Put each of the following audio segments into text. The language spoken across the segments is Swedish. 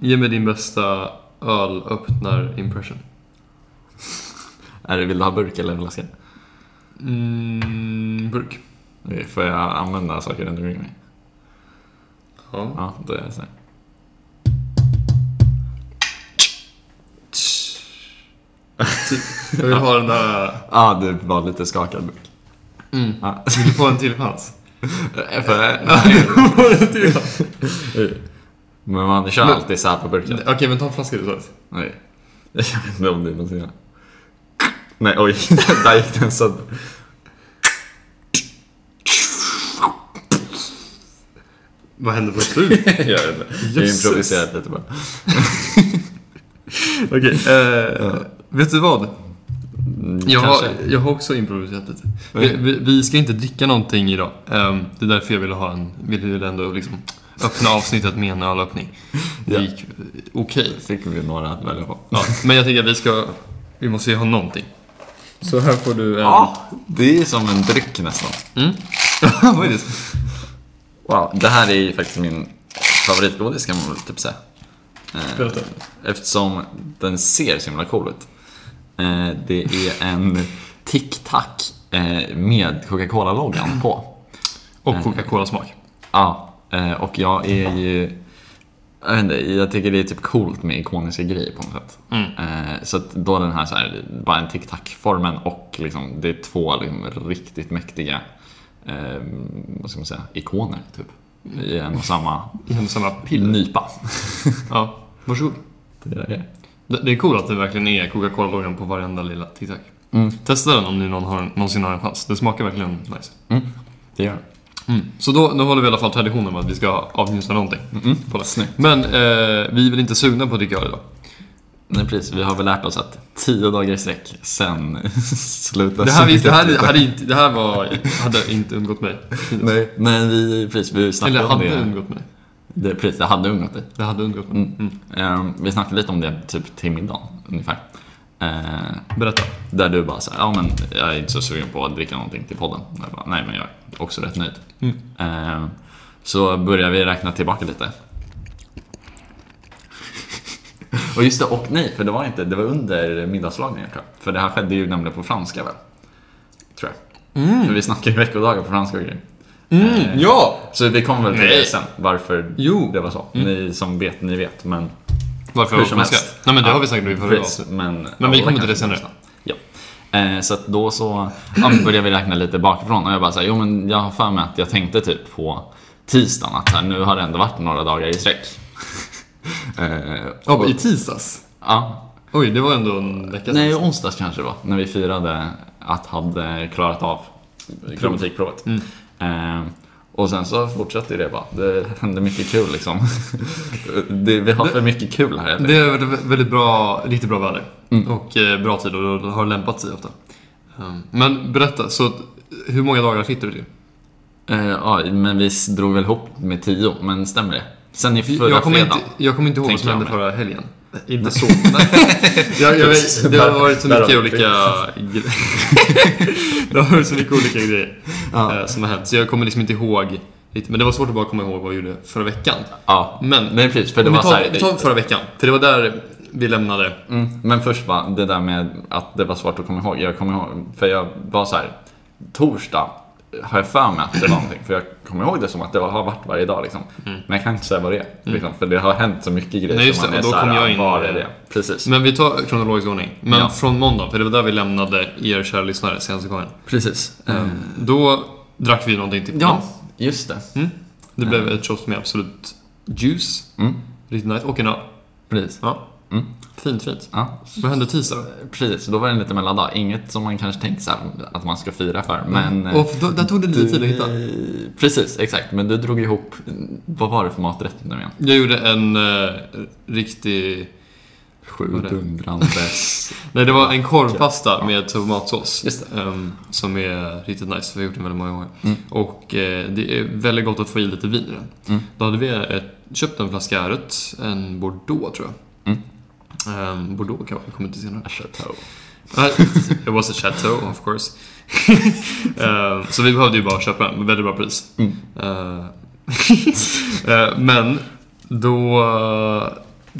Ge mig din bästa ölöppnar-impression. Är det, vill du ha burk eller flaska? Mm, burk. Okej, Får jag använda saker runt omkring mig? Ja. Ja, då är det så här. Jag vill ha den där... Ja, det var lite skakad burk. Mm. Ja. Vill du få en till chans? För, en till chans. Men man kör Men- alltid så här på burken. Okej, men ta en flaska istället. Nej. Jag vet inte om det är någonting annat. Nej, oj. Där gick den sönder. Vad hände på slutet? Jag vet inte. Jag Jösses. improviserat lite bara. Okej, eh, vet du vad? Mm, Jag har, jag har också improviserat lite. Vi, vi, vi ska inte dricka någonting idag. Ehm, det är därför jag ville ha en, ville ändå liksom öppna avsnittet med en ölöppning. Det Ja. gick eh, okej. Fick vi några att välja på. Ja, men jag tänker att vi ska, vi måste ju ha någonting. Så här får du en... Ja, det är som en dryck nästan. Mm. Vad är det? Wow, det här är ju faktiskt min favoritgodis kan man väl typ säga. Eh, Berätta. Eftersom den ser så himla cool ut. Eh, Det är en Tic Tac med Coca-Cola-loggan på. Och Coca-Cola-smak. Ja, och jag är ju... Jag vet inte, jag tycker det är typ coolt med ikoniska grejer på något sätt. Mm. Eh, Så då den här, så här bara en Tic Tac-formen och liksom, det är två liksom, riktigt mäktiga eh, vad ska man säga, ikoner typ. I en och samma I en samma piller. nypa. Ja, varsågod. Det är det är coolt att det verkligen är Coca-Cola-loggan på varenda lilla tic-tac. Mm. Testa den om ni någon har, någonsin har en chans. Det smakar verkligen nice. Mm, det gör det. Mm. Så då, då håller vi i alla fall traditionen med att vi ska avnjuta någonting. Mm. På det. Snyggt. Men eh, vi är väl inte sugna på att dricka öl idag? Nej, precis. Vi har väl lärt oss att tio dagar i sträck sen slutar Det här, visst, det här, det hade, inte, det här var, hade inte undgått mig. Nej, men vi, precis, vi snackade Eller om hade det. undgått mig. det. Precis, det hade undgått dig. Det hade undgått mig. Mm. Mm. Eh, vi snackade lite om det typ till middagen ungefär. Eh, Berätta. där du bara såhär, ja men jag är inte så sugen på att dricka någonting till podden. Jag bara, Nej men jag är också rätt nöjd. Mm. Eh, så börjar vi räkna tillbaka lite. och just det, och nej, för det var inte, det var under middagslagningen tror jag. För det här skedde ju nämligen på franska väl? Tror jag. För vi snackade ju veckodagar på franska och grejer. Mm, ja! Så vi kommer väl till Nej. det sen, varför Jo. det var så. Mm. Ni som vet, ni vet. Men, Varför Hur som helst. Nej men det har vi sagt i förra avsnittet. men, Men vi kommer till det senare. Ja. Eh, så då så ja, började vi räkna lite bakifrån och jag bara såhär, jo men jag har för mig att jag tänkte typ på tisdagen att här, nu har det ändå varit några dagar i sträck. eh, Ja, och- i tisdags? ja, Oj, det var ändå en vecka nej sedan. onsdags kanske det var, när vi firade att hade klarat av grammatikprovet. Mm. Eh, och sen så fortsatte det bara. Det hände mycket kul liksom. det, vi har för mycket kul här. Det har varit väldigt bra, riktigt bra väder. Mm. Och eh, bra tid och det har lämpat sig ofta. Um, men berätta, så hur många dagar sitter du till? Eh, ja, men vi drog väl ihop med tio, men stämmer det? Sen i förra Jag kommer, fredagen. inte, jag kommer inte ihåg vad som hände förra helgen. Inte så. Jag, jag vet, det har varit så mycket olika det har varit så mycket olika grejer Ja. eh, som har hänt. Så jag kommer liksom inte ihåg. Men det var svårt att bara komma ihåg vad vi gjorde förra veckan. Ja, Men nej precis. För det var så tar, här, vi tar förra veckan. För det var där vi lämnade. mm, Men först bara, det där med att det var svårt att komma ihåg. Jag kommer ihåg, för jag var så här, torsdag har jag för mig att det var någonting. För jag kommer ihåg det som att det har varit varje dag liksom. Men jag kan inte säga vad det är. Liksom, för det har hänt så mycket grejer Mm. Nej, just det, och då kom jag in- Var är det? Precis. Men vi tar kronologisk ordning. Men Ja. från måndag, för det var där vi lämnade er kära lyssnare senaste gången. Precis. Um, Då drack vi någonting till. Ja, just det. Mm. Det blev ett shot med Absolut Juice. Mm, Riktigt nice. Och en öl. precis. Ja. Mm. Fint, fint. Ja, Vad hände tisdag då? precis. Då var det en liten mellandag. Inget som man kanske tänker så att man ska fira för. Men... eh, Och då, där tog det lite tid att hitta. Precis, exakt. Men du drog ihop, vad var det för maträtt nu igen? Jag gjorde en uh, riktig... Sju Vad är det? dundrandes. Nej, det var en korvpasta med tomatsås. Just ehm, som är riktigt nice. Vi har gjort den väldigt många gånger. Mm. Och eh, det är väldigt gott att få i lite vin i den. Mm. Då hade vi ett, köpt en flaska Ärret, en Bordeaux tror jag. Mm. Ehm, Bordeaux kan jag kommer till senare. Chateau. It was a chateau, of course. Ehm, så vi behövde ju bara köpa den, väldigt bra pris. Mm. Ehm, eh, men då...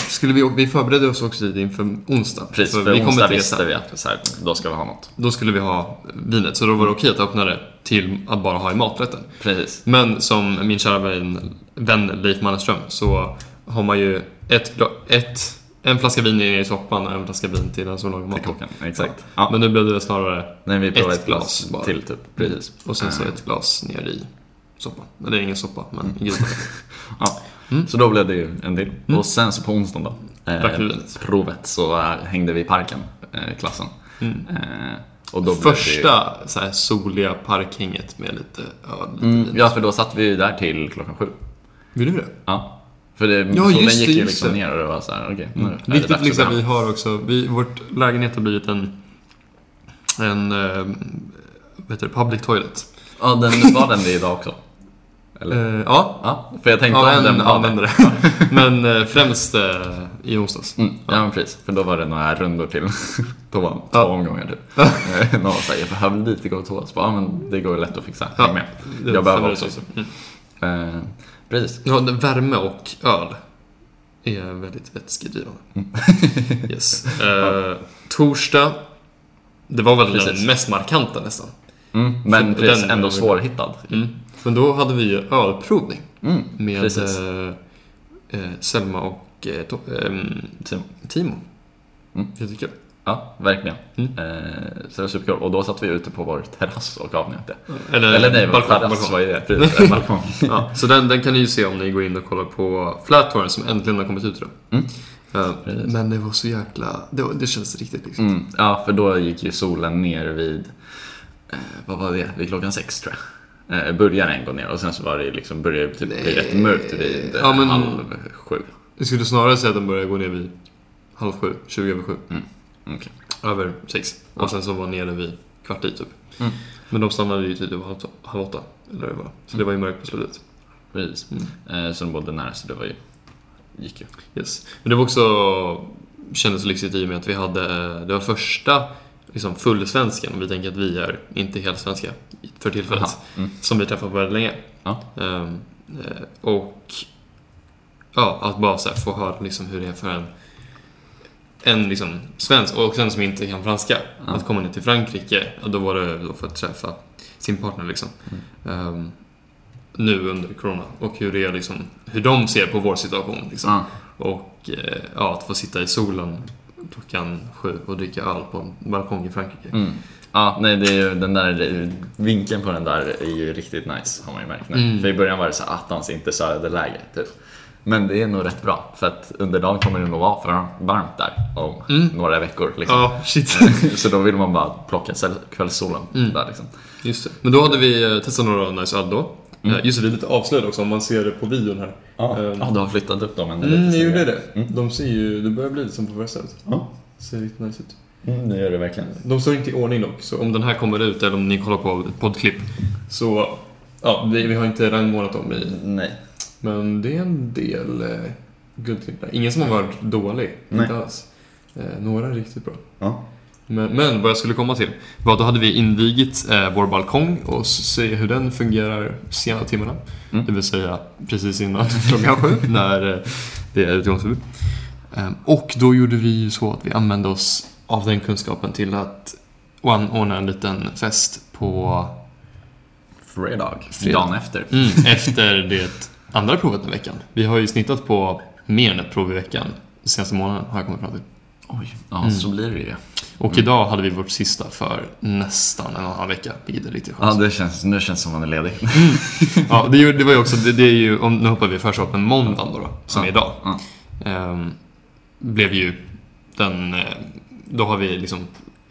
skulle vi, vi förberedde oss också inför onsdag. Precis, Så för vi kommer onsdag visste vi att så här, då ska vi ha något. Då skulle vi ha vinet, så då var det okej att öppna det till att bara ha i maträtten. Precis. Men som min kära vän, vän Leif Mannerström så har man ju ett, ett, en flaska vin ner i soppan och en flaska vin till den som lagar Till mat. kocken, exakt. Ja. Men nu blev det snarare Nej, vi ett ett glas, bara. till typ. Precis. och sen så Eh, ett glas ner i soppan. Eller ingen soppa, men Mm. i grytan. Ja. Mm. Så då blev det ju en del. Och sen så på onsdagen då, eh, vi provet, så hängde vi i parken, eh, klassen. Mm. Eh, och då det ju- Första så här, soliga parkhänget med lite öl, lite Mm, ja, för då satt vi ju där till klockan sju. Vill du det? Ja. För det, Ja, solen just gick ju liksom ner och det var så här, okej, nu det Viktigt liksom, vi har också, vi, vårt lägenhet har blivit en, en eh, vad heter det, public toilet. Ja, den var den det idag också? Eller? Eh, ja, Ja, för jag tänkte ja, om den en var det. Men eh, främst eh, i onsdags. Mm, ja, men precis. För då var det några rundor till toan, två Ja. omgångar typ. Eh, Någon var såhär, jag behöver lite gå på toa. Ja men det går ju lätt att fixa, häng med. Jag behöver också. Mm. Precis. Ja, värme och öl är väldigt vätskedrivande. Mm. yes. eh, torsdag, det var väl Precis. den mest markanta nästan. Mm, men Så precis, den- ändå svårhittad. Mm. Men då hade vi ju ölprovning Mm, med eh, eh, Selma och eh, to- ehm. Timo. Mm. Jättekul. Ja, verkligen. Mm. Eh, så det var superkul. Och då satt vi ute på vår terrass och avnjöt det. Eller, Eller nej, balkong. terrass, balkong. vad är det? Precis, en balkong. Ja, så den, den kan ni ju se om ni går in och kollar på Flathorn som äntligen har kommit ut idag. Mm. Eh, men det var så jäkla... Det, var, det känns riktigt liksom. Mm, ja, för då gick ju solen ner vid, eh, vad var det, vid klockan sex tror jag. Började den gå ner och sen så var det liksom, började typ bli rätt mörkt vid Ja, men- halv sju. Jag skulle snarare säga att den började gå ner vid halv sju, 20 över sju. Okej. Över sex. Ja. Och sen så var nere vid kvart i typ. Mm. Men de stannade ju typ halv, halv åtta. Eller det var. Så det var ju mörkt på slutet. Precis. Mm. Eh, så de bodde nära så det var ju, gick ju. Yes. Men det var också, kändes lyxigt i och med att vi hade, det var första liksom fullsvenskan, om vi tänker att vi är inte helt svenska för tillfället. Mm. som vi träffat på väldigt länge. Ja. Eh, och ja, att bara så få höra liksom hur det är för en, en liksom svensk, och också en som inte kan franska, Ja. att komma ner till Frankrike, ja, då var det då för att träffa sin partner liksom. Mm. Ehm, nu under corona och hur det är liksom, hur de ser på vår situation liksom. Ja. Och eh, ja, att få sitta i solen klockan sju och dricka öl på en balkong i Frankrike. Mm. Ja, nej, det är ju den där vinkeln på den där är ju riktigt nice har man ju märkt nu. Mm. För i början var det så attans inte söderläge typ. Men det är nog rätt bra för att under dagen kommer det nog vara för varmt där om Mm. några veckor. Liksom. Ja, shit. så då vill man bara plocka kvällssolen Mm. där liksom. Just det. Men då hade vi eh, testat några nice öl då. Mm. Eh, Just det, vi är lite avslöjade också om man ser det på videon här. Ja, Ehm. ja du har flyttat upp dem en Mm, lite gjorde senare. det. Mm. De ser ju, det börjar bli lite som på förra stället. Ja. Ser riktigt nice ut. Mm, det gör det verkligen. De står inte i ordning dock, så om den här kommer ut eller om ni kollar på ett poddklipp så, ja, vi, vi har inte rangordnat dem i, Nej. Men det är en del eh, guldklipp där. Ingen som har varit dålig, Nej. inte alls. Eh, några riktigt bra. Ja. Men, men vad jag skulle komma till var att då hade vi invigit eh, vår balkong och se hur den fungerar sena timmarna. Mm. Det vill säga precis innan klockan sju när eh, det är utgångsförbud. Ehm, och då gjorde vi ju så att vi använde oss av den kunskapen till att ordna en liten fest på Fredag. Fredag. Dagen efter. mm, efter det andra provet den veckan. Vi har ju snittat på mer än ett prov i veckan de senaste månaden har jag kommit fram till. Oj, ja Mm. så blir det ju. Och Mm. idag hade vi vårt sista för nästan en och en halv vecka, vilket är riktigt Ja, skönt. det känns, nu känns det som man är ledig. Ja, det, det var ju också, det, det är ju, om, nu hoppar vi först men måndagen då, då som Ja. är idag, Ja. ehm, blev ju den, eh, då har vi liksom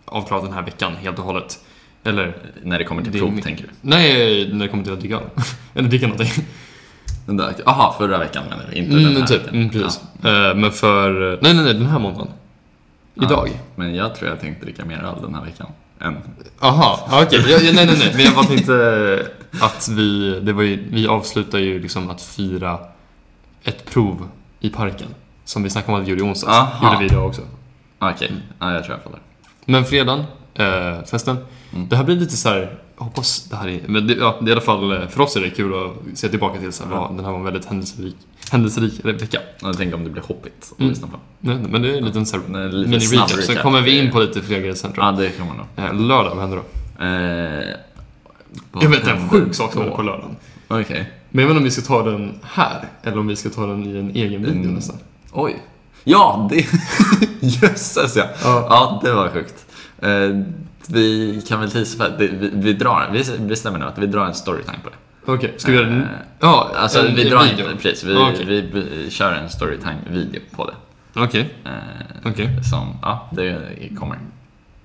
avklarat den här veckan helt och hållet. Eller, När det kommer till Det prov, tänker du? nej, när det kommer till att dricka. Eller dricka någonting. Den där, aha, förra veckan menar du? Inte Mm, den här typ, veckan. mm, precis. Eh, men för, nej, nej, nej, den här måndagen. Idag. Ja, men jag tror jag tänkte dricka mer öl den här veckan. Än... Aha, ja, okej. Ja, ja, nej, nej, nej. Men jag bara tänkte att vi, det var ju, vi avslutar ju liksom att fira ett prov i parken. Som vi snackade om att vi gjorde i onsdags. Aha. Gjorde vi idag också. Okej, ja, jag tror jag fattar. Men fredagen, eh, festen. Mm. Det här blir lite så här hoppas det här är... Men det, ja, det är i alla fall, eh, för oss är det kul att se tillbaka till. Så här, ja, den här var en väldigt händelserik, händelserik vecka. Jag tänker om det blir hoppigt att Mm. lyssna på. Nej, men det är en liten så här lite mini-recap. Sen kommer vi in på lite fler grejer sen tror Ja, jag. det kommer nog. Eh, lördag, vad händer då? Eh, Jag vet en sjuk sak som då? händer på lördagen. Okej. Men jag vet inte om vi ska ta den här, eller om vi ska ta den i en egen video Mm. nästan. Oj. Ja, det... Jösses ja. Ja. Ja, det var sjukt. Eh, vi kan väl tisa för att det, vi, vi drar, vi bestämmer nu att vi drar en storytime på det. Okej, ska vi göra den? Eh, Ja, Alltså en, vi en drar video. en, precis, vi, okej. vi, vi kör en storytime-video på det. Okej, Eh, Okej. Som, ja, det kommer.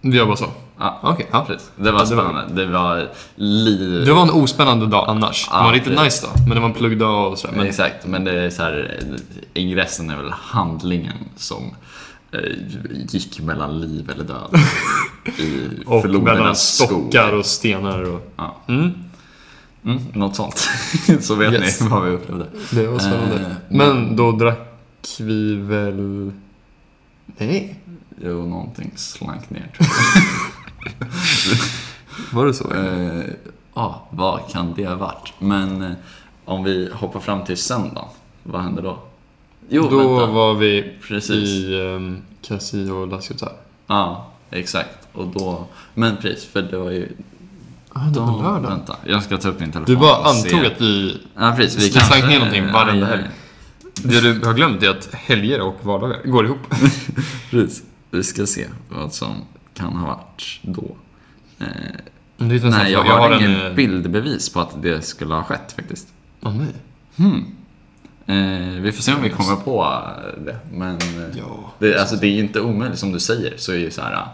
vi gör bara så. Ja, Okej, ja. precis. Det var Ja, det var- spännande. Det var liv... Det var en ospännande dag annars. Ja, det var en riktigt det- nice dag, men det var en pluggdag och sådär. Men Exakt, men det är så här, ingressen är väl handlingen som gick mellan liv eller död. I och mellan stockar skog. och stenar och... Ja. Mm, Mm, något sånt. så vet Yes. ni vad vi upplevde. det var spännande. Eh, men då drack vi väl... Nej, Jo, någonting slank ner tror var det så? jag. Eh, Ja, vad kan det ha varit? Men eh, om vi hoppar fram till söndagen, vad händer då? Jo, då vänta. var vi Precis. i um, Casio La Ciutat. Ja, exakt. Och då... Men precis, för det var ju... Ah, det Då, var lördag. Vänta, jag ska ta upp min telefon Du bara och se. antog att vi... Ja, precis. Vi slank ner någonting varenda helg. Det du har glömt är att helger och vardagar går ihop. Precis. Vi ska se vad som kan ha varit då. Eh, nej, jag, jag har, ingen en... eh, bildbevis på att det skulle ha skett faktiskt. Åh nej. Hmm. Eh, vi får se om vi kommer på det. Men eh, Ja, det, alltså, det är inte omöjligt som du säger. Så är ju så här,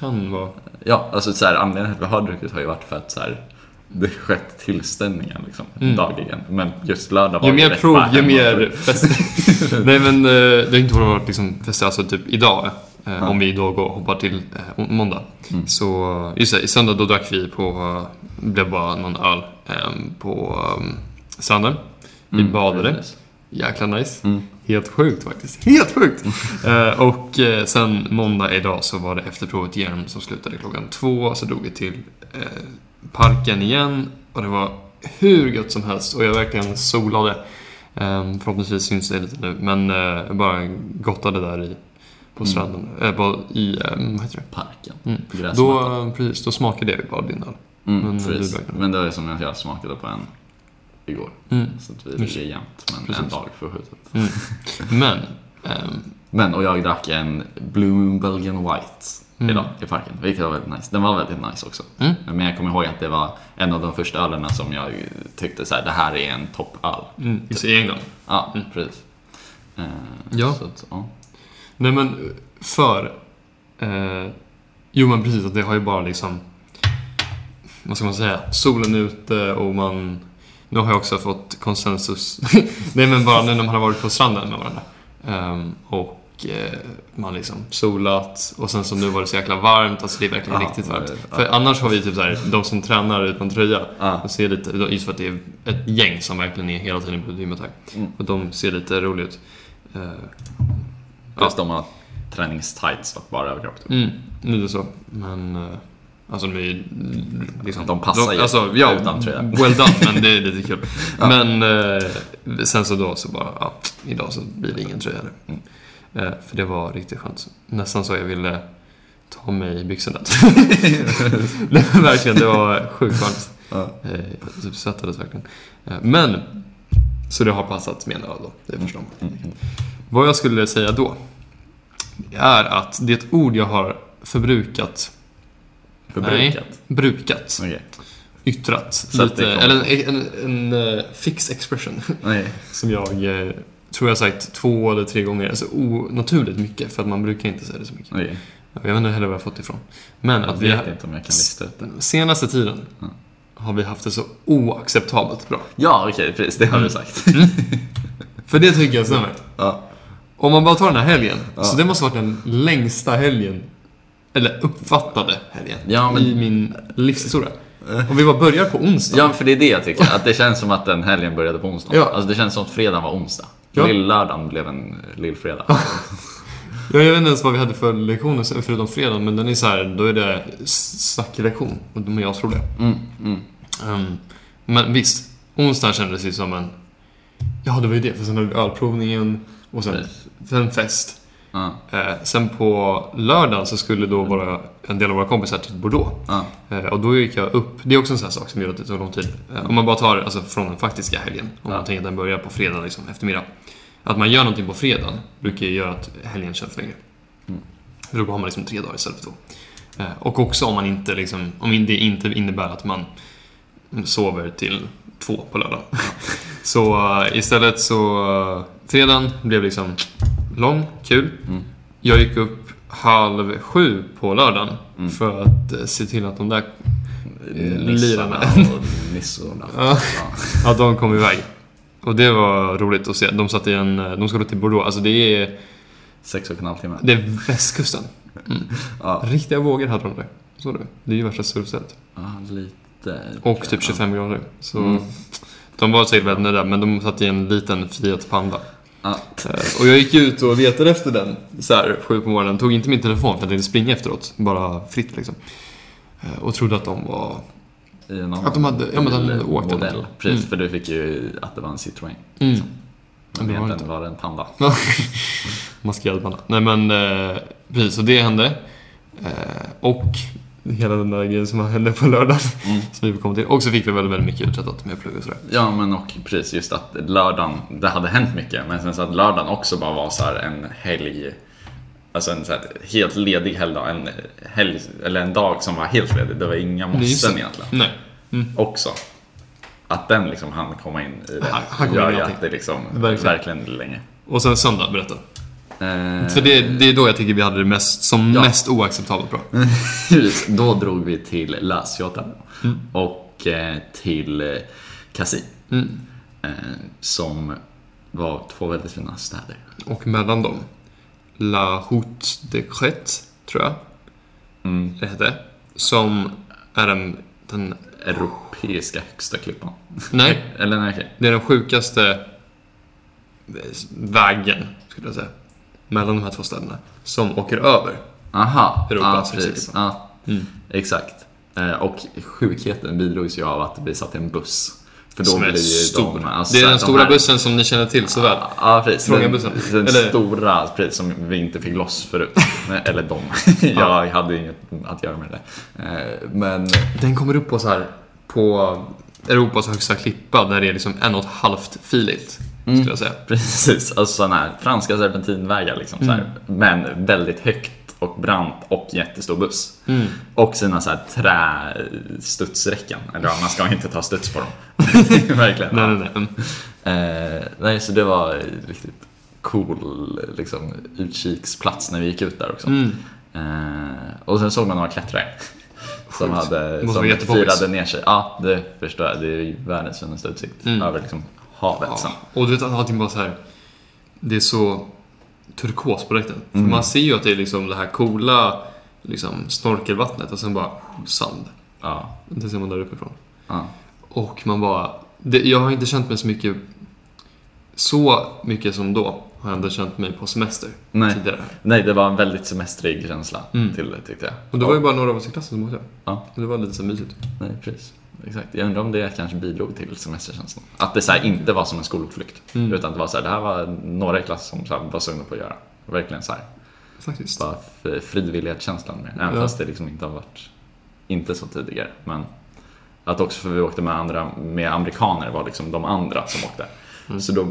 kan vara... ja, alltså så här, anledningen till att vi har druckit har ju varit för att så här, det har skett tillställningar liksom, Mm. dagligen. Men just lördag var Ju mer prov, ju mer fester. Nej men eh, det har inte varit liksom fester, alltså typ idag. eh, Ja. Om vi då går och hoppar till eh, måndag. Mm. Så just det, i söndag då drack vi på, eh, blev bara någon öl eh, på eh, stranden. Vi Mm, badade. Jäkla nice. Mm. Helt sjukt faktiskt. Helt sjukt! Eh, och eh, sen måndag idag så var det efterprovet igen som slutade klockan två. Så drog vi till eh, parken igen. Och det var hur gött som helst. Och jag verkligen solade. Eh, förhoppningsvis syns det lite nu. Men eh, bara gottade där i, på Mm. stranden. Eh, på, I, eh, vad heter det? Parken. Mm. Då, eh, precis, då smakade jag bara din öl. Mm, Men. Men det var ju som att jag smakade på en igår. Mm. Så att vi Just. ligger jämnt, men Precis. en dag för skjutet. Mm. Men, ehm, Men, och jag drack en Blue Belgian White Mm. idag i parken, vilket var väldigt nice. Den var väldigt nice också. mm. Men jag kommer ihåg att det var en av de första ölerna som jag tyckte så här, det här är en toppöl. Mm. Just i England. Ja, Mm. precis. Eh, Ja. Så att, ja. Nej men för... Eh, jo men precis, att det har ju bara liksom... Vad ska man säga? Solen är ute och man... Nu har jag också fått konsensus. Nej men bara nu när man har varit på stranden med varandra. Ehm, och eh, man liksom solat och sen så nu var det så jäkla varmt. Alltså det är verkligen Ja, riktigt varmt. ja. För annars har vi typ såhär, de som tränar utan tröja. Ja. De ser lite, just för att det är ett gäng som verkligen är hela tiden på gymmet här. Mm. Och de ser lite roliga ut. Eh, Plus de har träningstights och bara överkropp. typ. Mm, lite så. Men... eh, Alltså de är ju... Liksom, De passar ju alltså, ja, utan tröja. Well done, men det är lite kul. Ja. Men eh, sen så då så bara, ja, idag så blir det ingen tröja. Mm. Eh, för det var riktigt skönt. Nästan så jag ville ta mig i byxorna. Verkligen, det var sjukt varmt. Ja. Eh, Jag typ svettades verkligen. Eh, men, så det har passat med en öl då, det förstår man. Mm. Vad jag skulle säga då är att det är ett ord jag har förbrukat. Förbrukat. Nej, brukat. Okej. Yttrat. Lite, eller en, en, en eh, fix expression. Nej. som jag eh, tror jag sagt två eller tre gånger. Alltså onaturligt mycket. För att man brukar inte säga det så mycket. Okej. Jag vet inte heller var jag fått ifrån. Men Jag att vi har, inte om jag kan lista ut det. senaste tiden Ja. har vi haft det så oacceptabelt bra. Ja, okej, precis. Det har Mm. du sagt. För det tycker jag stämmer. Ja. Om man bara tar den här helgen. Ja. Så det måste varit den längsta helgen. Eller uppfattade helgen. Ja, men- I min livshistoria. Och vi bara börjar på onsdag. Ja, för det är det jag tycker. Att det känns som att den helgen började på onsdag. Ja. Alltså det känns som att fredagen var onsdag. Ja. Lill-lördagen blev en lillfredag. Ja, jag vet inte ens vad vi hade för lektioner förutom fredagen, men den är så här, då är det snacklektion. Och de är asroliga. Mm, mm. Um, men visst, onsdagen kändes ju som en... Ja, det var ju det. För sen hade vi ölprovningen och sen, sen fest. Eh, sen på lördagen så skulle då vara en del av våra kompisar till Bordeaux. Eh, och då gick jag upp. Det är också en sån sak som gör att det tar lång tid. Eh, om man bara tar alltså, från den faktiska helgen. Om man tänker att den börjar på fredag liksom, eftermiddag. Att man gör någonting på fredagen brukar ju göra att helgen känns längre. Mm. För då har man liksom tre dagar istället för två. Och också om man inte liksom, om det inte innebär att man sover till två på lördagen. så istället så, fredagen blev liksom lång, kul. Mm. Jag gick upp halv sju på lördagen Mm. för att eh, se till att de där Nissarna lirarna. nissorna. Ja. Att de kom iväg. Och det var roligt att se. De satt i en, de ska då till Bordeaux. Alltså det är, Sex och en halv timme. det är västkusten. Mm. Ja, Riktiga vågor hade de där. Så du. Det är ju värsta surfstället. ja, lite. Och typ 25 grader. Så Mm. de var säkert väldigt nöjda, men de satt i en liten Fiat Panda. Ja. Eh, Och jag gick ut och letade efter den så här, sju på morgonen. Tog inte min telefon för jag tänkte springa efteråt. Bara fritt liksom. Eh, Och trodde att de var... I en annan Att de hade- ja, men de hade åkt modell. Precis, Mm. för du fick ju att det var en Citroën. Mm. Men det egentligen inte. var det en Panda. Maskerad panda. Nej men eh, precis, och det hände. Eh, och hela den där grejen som hände på lördagen. Mm. Som vi kommer till. Och så fick vi väldigt, väldigt mycket uträttat med plugg och sådär. Ja, men och precis just att lördagen, det hade hänt mycket, men sen så att lördagen också bara var så här en helg, alltså en så helt ledig helgdag, en helg, eller en dag som var helt ledig, det var inga måsten egentligen. Nej. Också. Att den liksom hann komma in i det Han- han kom gör ju att det liksom Verkligen. verkligen, länge. Och sen söndag, berätta. Eh, För det, det är då jag tycker vi hade det mest, som Ja. mest oacceptabelt bra. Då drog vi till La Ciotat Mm. och eh, till eh, Cassis. Mm. Som var två väldigt fina städer. Och mellan dem, La Route de Crête, tror jag Mm. det hette. Som är den, den Europeiska högsta klippan. nej, Eller nej, okej. det är den sjukaste vägen, skulle jag säga. Mellan de här två städerna. Som åker över. Aha, Europas ja, precis. Ja, Mm. exakt. Eh, och sjukheten bidrogs ju av att vi satt i en buss. För då Som är stor. de, alltså, det är den de stora här- bussen som ni känner till så väl. Ja, precis. Trånga Den, bussen. den Eller- stora, precis, som vi inte fick loss förut. Eller de. Jag hade inget att göra med det. Eh, Men Den kommer upp på så här på Europas högsta klippa där det är liksom en och ett halvt filigt. Skulle jag säga. precis, alltså sådana här franska serpentinvägar liksom. Så här, men väldigt högt och brant och jättestor buss. Mm. Och sina så här trästudsräcken. Eller ja, man ska inte ta studs på dem. Verkligen. Nej, nej, nej. Mm. Eh, nej, så det var riktigt cool liksom, utkiksplats när vi gick ut där också. Mm. Eh, och sen såg man några klättrare. Som, hade, som firade ner sig. Ja, det förstår jag. Det är världens finaste utsikt Mm. över liksom, havet sen. Ja. Och du vet att allting bara så här. Det är så turkos på direkten. För Mm. man ser ju att det är liksom det här coola liksom snorkelvattnet och sen bara sand. Ja, Det ser man där uppifrån. ja. Och man bara... Det, jag har inte känt mig så mycket... Så mycket som då har jag ändå känt mig på semester Nej. tidigare. Nej, det var en väldigt semestrig känsla Mm. till det tyckte jag. Och det var ju bara några av oss i klassen som åkte. Ja. Det var lite så mysigt. Nej, precis. Exakt. Jag undrar om det kanske bidrog till semesterkänslan. Att det så här inte var som en skolutflykt. Mm. Utan det var så här, det här var några i klassen som var sugna på att göra. Verkligen så här, Faktiskt. bara f- frivillighetskänslan med Även Ja. fast det liksom inte har varit, inte så tidigare. Men att också för vi åkte med andra, med amerikaner var liksom de andra som åkte. Mm. Så, då,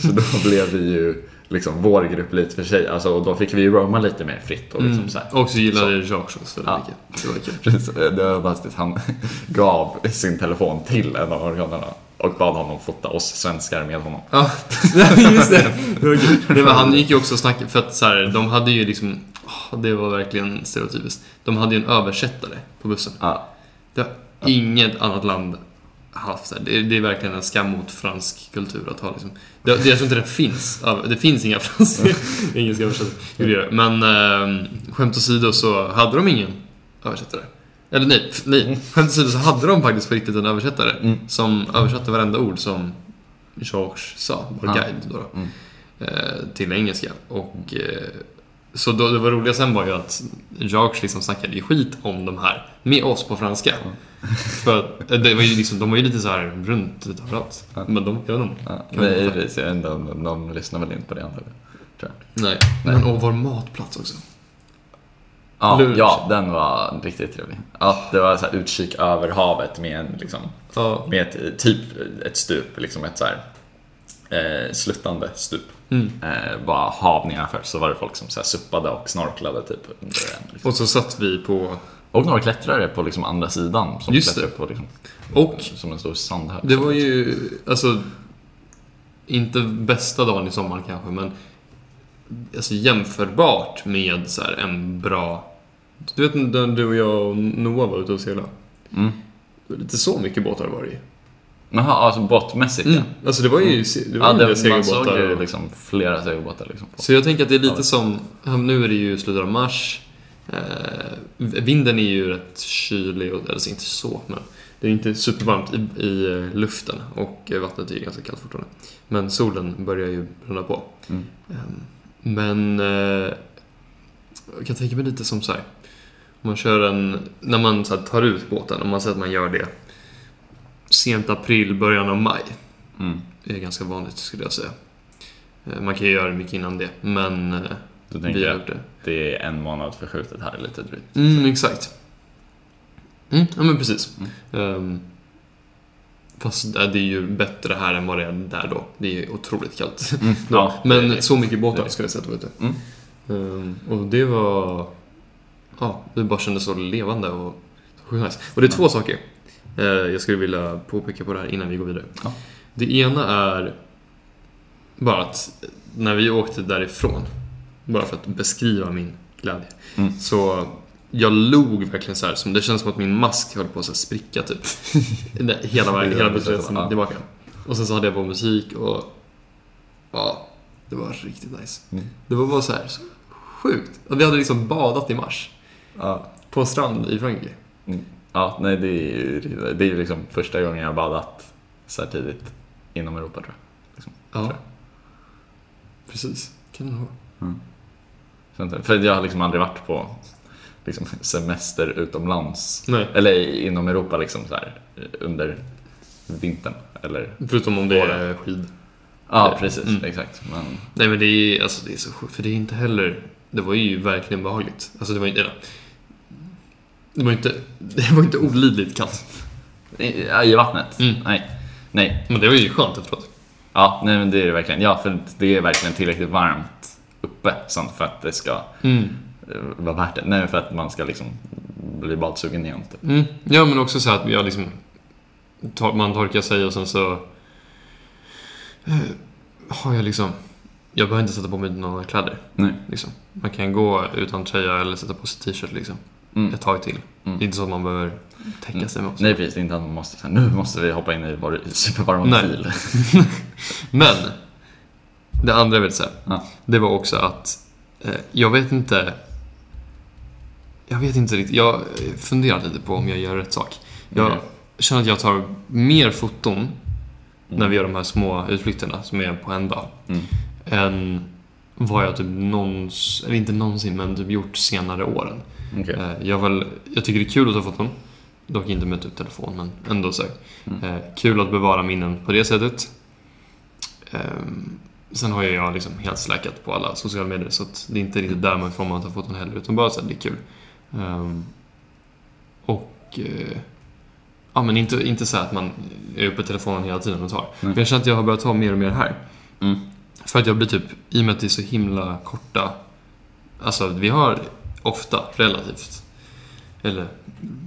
så då blev vi ju liksom vår grupp lite för sig. Alltså, och då fick vi ju roma lite mer fritt och liksom Mm. så här. Och så gillade jag Jacques också väldigt Ja. mycket. Det var kul. Precis, det var fantastiskt. Han gav sin telefon till en av amerikanerna och bad honom fota oss svenskar med honom. Ja, just det. Det var han gick ju också och snackade, för att så här, de hade ju liksom, åh, det var verkligen stereotypiskt. De hade ju en översättare på bussen. Ja, Det har inget annat land haft. Det, är, det är verkligen en skam mot fransk kultur att ha liksom. Det, jag tror inte det finns. Det finns inga franska, engelska översättare. Men äh, skämt åsido så hade de ingen översättare. Eller nej, nej. Skämt åsido så hade de faktiskt på riktigt en översättare Mm. som översatte varenda ord som Georges sa, vår Ja. guide. Då då. Mm. eh, till engelska. Och, eh, så då, det var roliga sen var ju att Jacques liksom snackade ju skit om de här med oss på franska. För att, eh, det var ju liksom, de var ju lite så här runt överallt. Ja. Men de, jag vet inte. Ja, men jag vet inte om de, de lyssnar väl inte på det. Tror jag. Nej. Men och vår matplats också. Ja, ja, den var riktigt trevlig. Ja, det var så utkik över havet med en liksom, Ja. med ett, typ ett stup, liksom ett så här eh, sluttande stup. Mm. Eh, bara hav nedanför, så var det folk som så här suppade och snorklade typ under en. Liksom. Och så satt vi på... Och några klättrare på liksom andra sidan som Just klättrade på liksom, Och som en stor sandhög. det var ju, alltså... Inte bästa dagen i sommar kanske, men... Alltså jämförbart med så här en bra... Du vet när du och jag och Noah var ute och seglade? Mm. Det lite så mycket båtar var det ju. Jaha, alltså båtmässigt Mm. ja. Alltså det var ju, det var Ja, det, det, man såg segelbåtar. ju liksom flera segelbåtar liksom. Så jag tänker att det är lite som, nu är det ju slutet av mars. Eh, vinden är ju rätt kylig, och, alltså inte så, men det är inte supervarmt i, i eh, luften och eh, vattnet är ju ganska kallt fortfarande. Men solen börjar ju bränna på. Mm. Ehm, Men eh, jag kan tänka mig lite som så här. Om man kör en, när man så tar ut båten, om man säger att man gör det sent april, början av maj. Mm. Det är ganska vanligt skulle jag säga. Eh, Man kan ju göra det mycket innan det, men eh, vi har gjort det. det är en månad förskjutet här lite drygt. Mm, exakt. Mm, ja men precis. Mm. Ehm, fast det är ju bättre här än vad det är där då. Det är otroligt kallt. Mm. Ja, men det- så mycket båtar ska jag säga att det var ute. Mm. Ehm, och det var... Ja, det bara kändes så levande och så sjukt nice. Och det är två saker jag skulle vilja påpeka på det här innan vi går vidare. Ja. Det ena är bara att när vi åkte därifrån, bara för att beskriva min glädje, Mm. så jag log verkligen så här, som det känns som att min mask höll på att spricka typ. Hela vägen, hela bussresan Ja. tillbaka. Och sen så hade jag på musik och ja, det var riktigt nice. Mm. Det var bara så här, så sjukt. Och vi hade liksom badat i mars Ja. på en strand i Frankrike. Ja, nej det är ju det är liksom första gången jag har badat så här tidigt inom Europa tror jag. Liksom, Ja, tror jag. precis. Kan det nog inte- För jag har liksom aldrig varit på liksom, semester utomlands. Nej, Eller inom Europa liksom så här under vintern. Eller... förutom om det är skid. Ja, precis. mm. Exakt. Men, Nej men det är, alltså, det är så sjukt, för det är inte heller... Det var ju verkligen behagligt. Alltså det var inte... Det var inte, det var inte olidligt kallt. i, I vattnet? Mm. Nej. Nej. Men det var ju skönt efteråt. Ja, nej men det är det verkligen. Ja, för det är verkligen tillräckligt varmt uppe sånt för att det ska Mm. eh, vara värt det. Nej, för att man ska liksom bli badsugen igen. Typ. Mm. Ja men också så att jag liksom... Man torkar sig och sen så... eh, Har jag liksom... Jag behöver inte sätta på mig några kläder. Nej. Liksom. Man kan gå utan tröja eller sätta på sig t-shirt liksom. Mm. Ett tag till. Mm. Det är inte så att man behöver täcka Mm. sig med oss. Nej, precis. Det är inte att man måste nu måste vi hoppa in i vår supervarma bil. Men, det andra jag vill säga, Ja. det var också att eh, jag vet inte... Jag vet inte riktigt, jag funderar lite på om jag gör rätt sak. Jag Okej. känner att jag tar mer foton Mm. när vi gör de här små utflykterna som är på en dag, Mm. än vad jag typ någonsin, eller inte någonsin, men typ gjort senare åren. Okej. Eh, Jag, väl, jag tycker det är kul att ta foton. Dock inte med typ telefon, men ändå så. Mm. Eh, kul att bevara minnen på det sättet. Ehm, sen har jag liksom helt släckat på alla sociala medier, så att det är inte riktigt där man får man ta foton heller, utan bara så att det är kul. Ehm, och... Eh, ja, men inte, inte så att man är uppe på telefonen hela tiden och tar. Men jag känner att jag har börjat ta mer och mer här. Mm. För att jag blir typ, i och med att det är så himla korta, alltså vi har ofta relativt, eller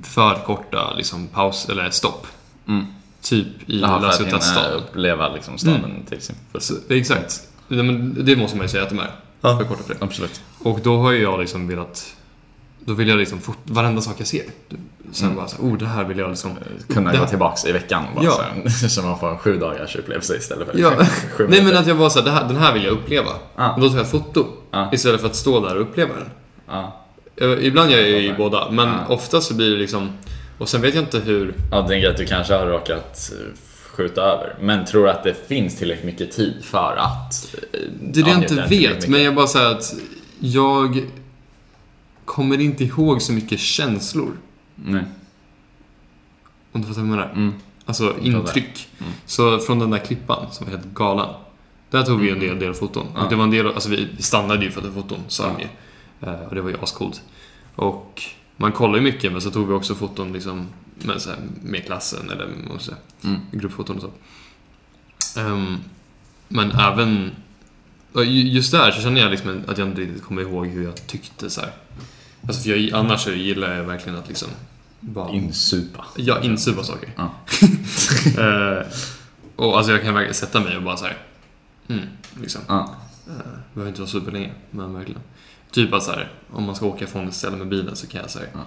för korta liksom paus, eller stopp. Mm. Typ i Jaha, för La att stad. uppleva liksom staden till sin exakt. Det måste man ju säga att de är. Ja. För korta för det. Absolut. Och då har ju jag liksom velat, då vill jag liksom fort, varenda sak jag ser. Sen Mm. bara så oh det här vill jag liksom Kunna gå tillbaks i veckan bara Ja. så, så man får en sju dagars upplevelse istället för Ja. sju Nej men att jag var så här, här, den här vill jag uppleva. Ja. Då tar jag foto. Ja. Istället för att stå där och uppleva den. Ja. Eh, Ibland gör jag ju Ja. båda, men Ja. ofta så blir det liksom... Och sen vet jag inte hur... Ja, tänker att du kanske har råkat eh, skjuta över. Men tror du att det finns tillräckligt mycket tid för att... eh, Det är det jag inte vet, men jag bara säger att jag kommer inte ihåg så mycket känslor. Nej. Om du fattar vad jag menar? Mm. Alltså intryck. Mm. Så från den där klippan som var helt galen. Där tog vi en del, del foton. Och det var en del, alltså vi stannade ju för att ta foton, de Ja. Eh, Och det var ju ascoolt. Och man kollar ju mycket, men så tog vi också foton liksom med, så här, med klassen eller ska säga, Mm. gruppfoton och så. Ehm, men även... Just där så känner jag liksom att jag inte riktigt kommer ihåg hur jag tyckte så här. Alltså för jag, annars så gillar jag verkligen att liksom bara... Insupa. Ja, insupa saker. Ja. Eh, och alltså jag kan verkligen sätta mig och bara så här. Mm, liksom. Ja. Uh, behöver inte vara superlänge, men verkligen. Typ att så här, om man ska åka från ett ställe med bilen så kan jag så här, Ja.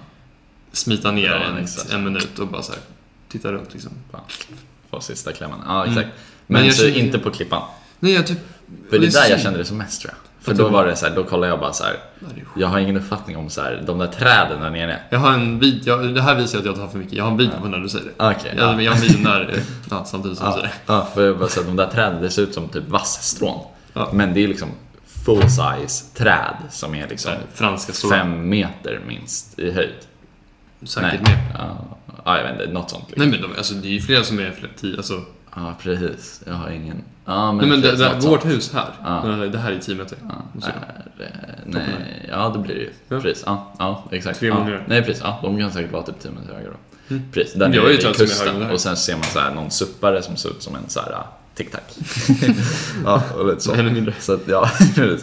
smita ner Ja, en, en minut och bara så här, titta runt liksom. Få sista klämmen. Ja, exakt. Mm. Men, Men så känner- inte på klippan. Nej, jag typ... För det är där jag kände det som mest tror jag. För då du- var det så här, då kollade jag bara så här. Jag har ingen uppfattning om så här, de där träden där nere. Jag har en video, jag, det här visar att jag tar för mycket. Jag har en video på när du säger det. Okej. Jag, ja. jag har en video när, ja, samtidigt som du Ja, säger det. ja, för jag bara så här, de där träden, det ser ut som typ vassstrån. Ja. Men det är liksom full size träd som är liksom här, franska stora. fem meter minst i höjd. Säkert mer. Ja, ja, jag vet inte, något sånt. Liksom. Nej men de, alltså, det är ju flera som är fler, tio, alltså. Ja, precis. Jag har ingen... Ja, men, Nej men det, det, vårt sånt. hus här, Ja. det här- är 10 meter. Ja, är, nej, ja det blir det ju. Ja. Precis, ja, ja exakt. Tre Ja. Nej precis, ja, de kan säkert vara typ 10 meter högre då. Mm. Precis, där nere vid kusten och sen ser man så här någon suppare som ser ut som en så här tic-tac. ja, och lite så. Ännu mindre. Så att, ja.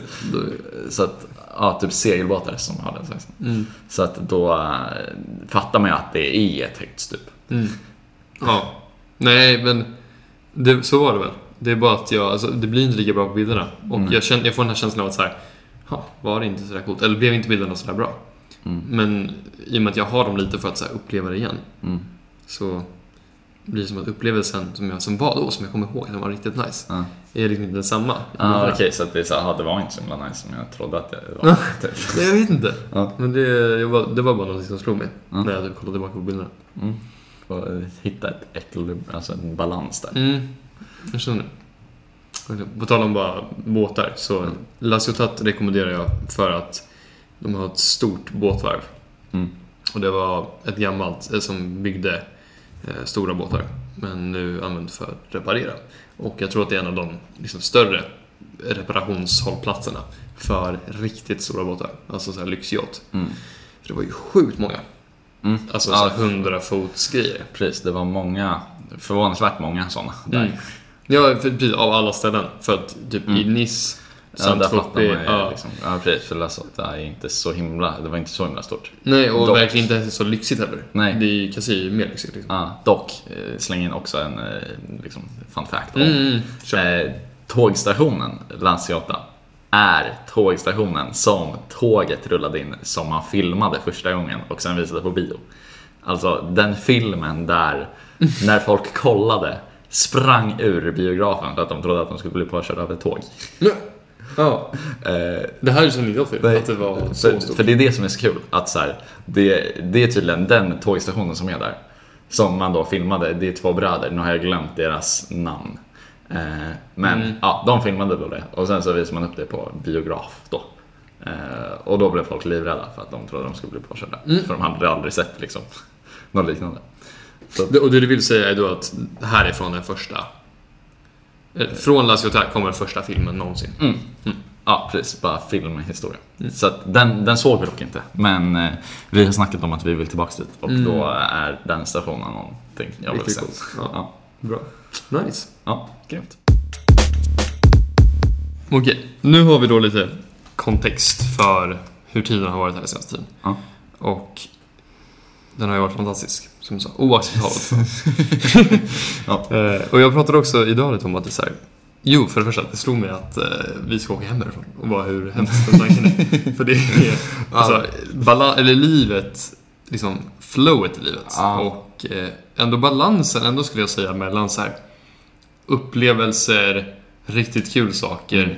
Så att, ja, typ segelbåtar som har den sizen. Mm. Så att då äh, fattar man ju att det är ett högt stup. Mm. Ja. Nej, men det, så var det väl. Det är bara att jag, alltså, det blir inte lika bra på bilderna. Och Mm. jag, känner, jag får den här känslan av att så här, "Ha, var det inte sådär coolt? Eller blev inte bilderna sådär bra? Mm. Men i och med att jag har dem lite för att så här, uppleva det igen, Mm. så blir som att upplevelsen som, jag, som var då, som jag kommer ihåg, som var riktigt nice, Ja. är liksom inte densamma. Ah, Okej, så att det, är så, ah, det var inte så himla nice som jag trodde att det var. typ. Nej, jag vet inte. Ja. Men det, var, det var bara något som slog mig Ja. när jag kollade tillbaka på bilderna. Mm. Och eh, hitta ett ekvilibr, alltså en balans där. Mm, jag känner det. På tal om bara båtar, så Mm. La Ciotat rekommenderar jag för att de har ett stort båtvarv. Mm. Och det var ett gammalt eh, som byggde stora båtar, men nu använt för att reparera. Och jag tror att det är en av de liksom, större reparationshållplatserna för riktigt stora båtar, alltså så här lyxyacht. Mm. För det var ju sjukt många. Mm. Alltså Ja, så här 100 fots grejer. Precis, det var många, förvånansvärt många sådana. Mm. Ja, för, av alla ställen. För att typ i Mm. Nice, Ja, fattar man ju ja. liksom. Ja, precis, för Lasot är inte så himla, det var inte så himla stort. Nej, och Dock. verkligen inte så lyxigt heller. Nej. Det är ju, ju mer lyxigt liksom. Ja, dock, eh, släng in också en eh, liksom, fun fact om Mm, mm, eh, tågstationen La Ciotta är tågstationen som tåget rullade in som man filmade första gången och sen visade på bio. Alltså den filmen där när folk kollade sprang ur biografen för att de trodde att de skulle bli påkörda av ett tåg. Ja. Eh, Det här kände inte jag till, att det var för, så stort. för det är det som är så kul, att så här, det, det är tydligen den tågstationen som är där. Som man då filmade, det är två bröder, nu har jag glömt deras namn. Eh, men Mm. ja, de filmade då det och sen så visade man upp det på biograf då. Eh, och då blev folk livrädda för att de trodde de skulle bli påkörda. Mm. För de hade aldrig sett liksom, något liknande. Så, Och det du vill säga är då att härifrån den första... eh, Från La Ciotat kommer den första filmen någonsin. mm, mm. Ja, precis. Bara filmhistoria. Så att den, den såg vi dock inte. Men eh, vi har snackat om att vi vill tillbaka dit och Mm. då är den stationen någonting jag vill Riktigt se. coolt. Ja. Ja. Bra. Nice. ja, grymt. Okej, nu har vi då lite kontext för hur tiden har varit här senaste tiden. Ja. Och den har ju varit fantastisk, som du sa. Oacceptabelt. Ja. Eh, och jag pratade också idag lite om att det är så här, Jo, för det första, det slog mig att eh, vi ska åka hem härifrån. Och bara hur hemskt den tanken är. för det är, alltså, bala- eller livet, liksom flowet i livet. Ja. Och eh, ändå balansen, ändå skulle jag säga, mellan så här upplevelser, riktigt kul saker Mm.